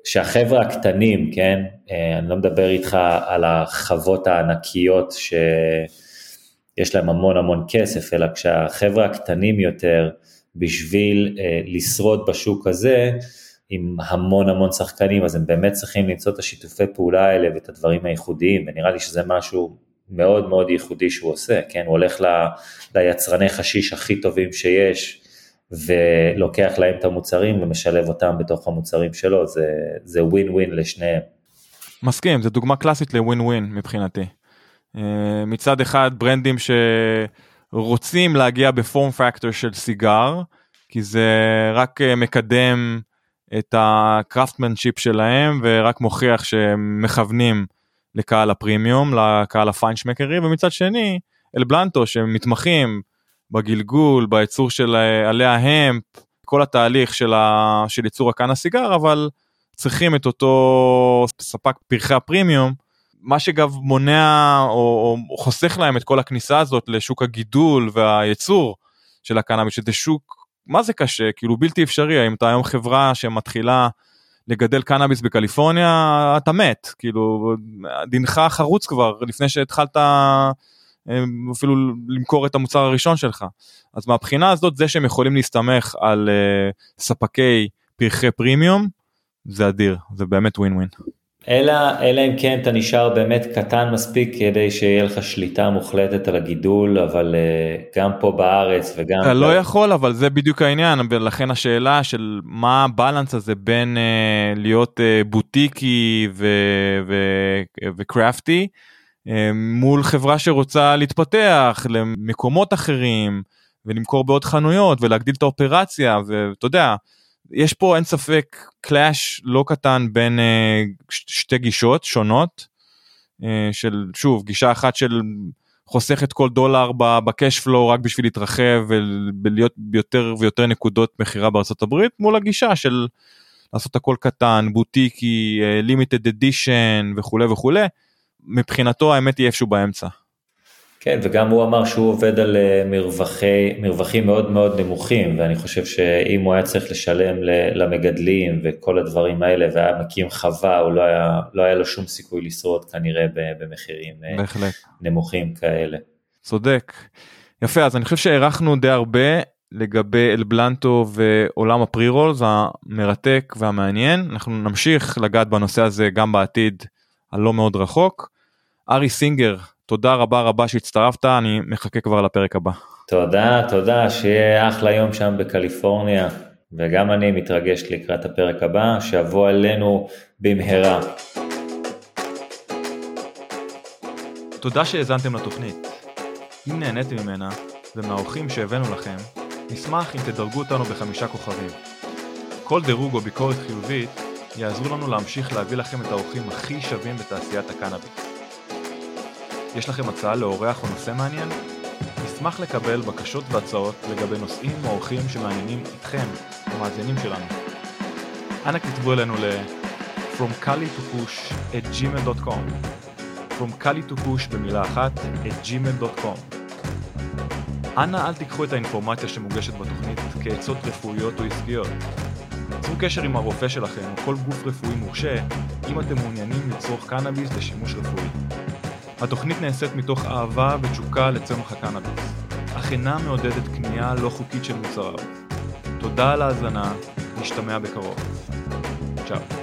שהחבר'ה הקטנים, כן, אה, אני לא מדבר איתך על החוות הענקיות שיש להם המון המון כסף, אלא כשהחבר'ה הקטנים יותר, בשביל אה, לשרוד בשוק הזה, עם המון המון שחקנים, אז הם באמת צריכים למצוא את השיתופי פעולה האלה ואת הדברים הייחודיים, ונראה לי שזה משהו מאוד מאוד ייחודי שהוא עושה, כן, הוא הולך ל, ליצרני חשיש הכי טובים שיש, ולוקח להם את המוצרים ומשלב אותם בתוך המוצרים שלו, זה ווין ווין לשניהם. מסכים, זו דוגמה קלאסית לווין ווין מבחינתי. אה, מצד אחד ברנדים שרוצים להגיע בפורם פקטור של סיגר, כי זה רק אה, מקדם את הקראפטמנשיפ שלהם ורק מוכיח שהם מכוונים לקהל הפרימיום, לקהל הפיינשמקרי, ומצד שני, אל בלנטו שמתמחים בגלגול, בייצור של אה, עלי ההמפ, כל התהליך של, ה... של ייצור הקאן הסיגר, אבל צריכים את אותו ספק פרחי הפרימיום, מה שגם מונע או, או חוסך להם את כל הכניסה הזאת לשוק הגידול והייצור של הקנאביס, שזה שוק, מה זה קשה, כאילו בלתי אפשרי, האם אתה היום חברה שמתחילה לגדל קנאביס בקליפורניה, אתה מת, כאילו דינך חרוץ כבר לפני שהתחלת אפילו למכור את המוצר הראשון שלך. אז מהבחינה הזאת זה שהם יכולים להסתמך על uh, ספקי פרחי פרימיום זה אדיר זה באמת ווין ווין. אלא, אלא אם כן אתה נשאר באמת קטן מספיק כדי שיהיה לך שליטה מוחלטת על הגידול, אבל uh, גם פה בארץ וגם... אתה לא יכול, אבל זה בדיוק העניין, ולכן השאלה של מה הבלנס הזה בין uh, להיות uh, בוטיקי וקראפטי, אמ, מול חברה שרוצה להתפתח למקומות אחרים ולמכור בעוד חנויות ולהגדיל את האופרציה ואתה יודע יש פה אין ספק קלאש לא קטן בין uh, שתי גישות שונות uh, של שוב גישה אחת של חוסכת כל דולר בקאש פלואו רק בשביל להתרחב ולהיות ביותר ויותר נקודות מכירה בארצות הברית מול הגישה של לעשות הכל קטן בוטיקי לימיטד אדישן וכולי וכולי. מבחינתו האמת היא איפשהו באמצע. כן, וגם הוא אמר שהוא עובד על אה, מרווחי, מרווחים מאוד מאוד נמוכים, ואני חושב שאם הוא היה צריך לשלם למגדלים וכל הדברים האלה, והיה מקים חווה, הוא לא היה, לא היה לו שום סיכוי לשרוד כנראה במחירים אה, בהחלט. נמוכים כאלה. צודק. יפה, אז אני חושב שהערכנו די הרבה לגבי אלבלנטו ועולם הפרי רולס המרתק והמעניין. אנחנו נמשיך לגעת בנושא הזה גם בעתיד. הלא מאוד רחוק. ארי סינגר, תודה רבה רבה שהצטרפת, אני מחכה כבר לפרק הבא. תודה, תודה, שיהיה אחלה יום שם בקליפורניה, וגם אני מתרגש לקראת הפרק הבא, שיבוא עלינו במהרה. תודה שהאזנתם לתוכנית. אם נהניתם ממנה, ומהאורחים שהבאנו לכם, נשמח אם תדרגו אותנו בחמישה כוכבים. כל דירוג או ביקורת חיובית יעזרו לנו להמשיך להביא לכם את האורחים הכי שווים בתעשיית הקנאביס. יש לכם הצעה לאורח או נושא מעניין? נשמח לקבל בקשות והצעות לגבי נושאים או אורחים שמעניינים אתכם, המאזינים שלנו. אנא כתבו אלינו ל- From Kali to Push at gmail.com From Kali to Push במילה אחת at gmail.com אנא אל תיקחו את האינפורמציה שמוגשת בתוכנית כעצות רפואיות או עסקיות. צרו קשר עם הרופא שלכם או כל גוף רפואי מורשה אם אתם מעוניינים לצרוך קנאביס לשימוש רפואי. התוכנית נעשית מתוך אהבה ותשוקה לצמח הקנאביס, אך אינה מעודדת קנייה לא חוקית של מוצריו. תודה על ההאזנה, נשתמע בקרוב. צ'או.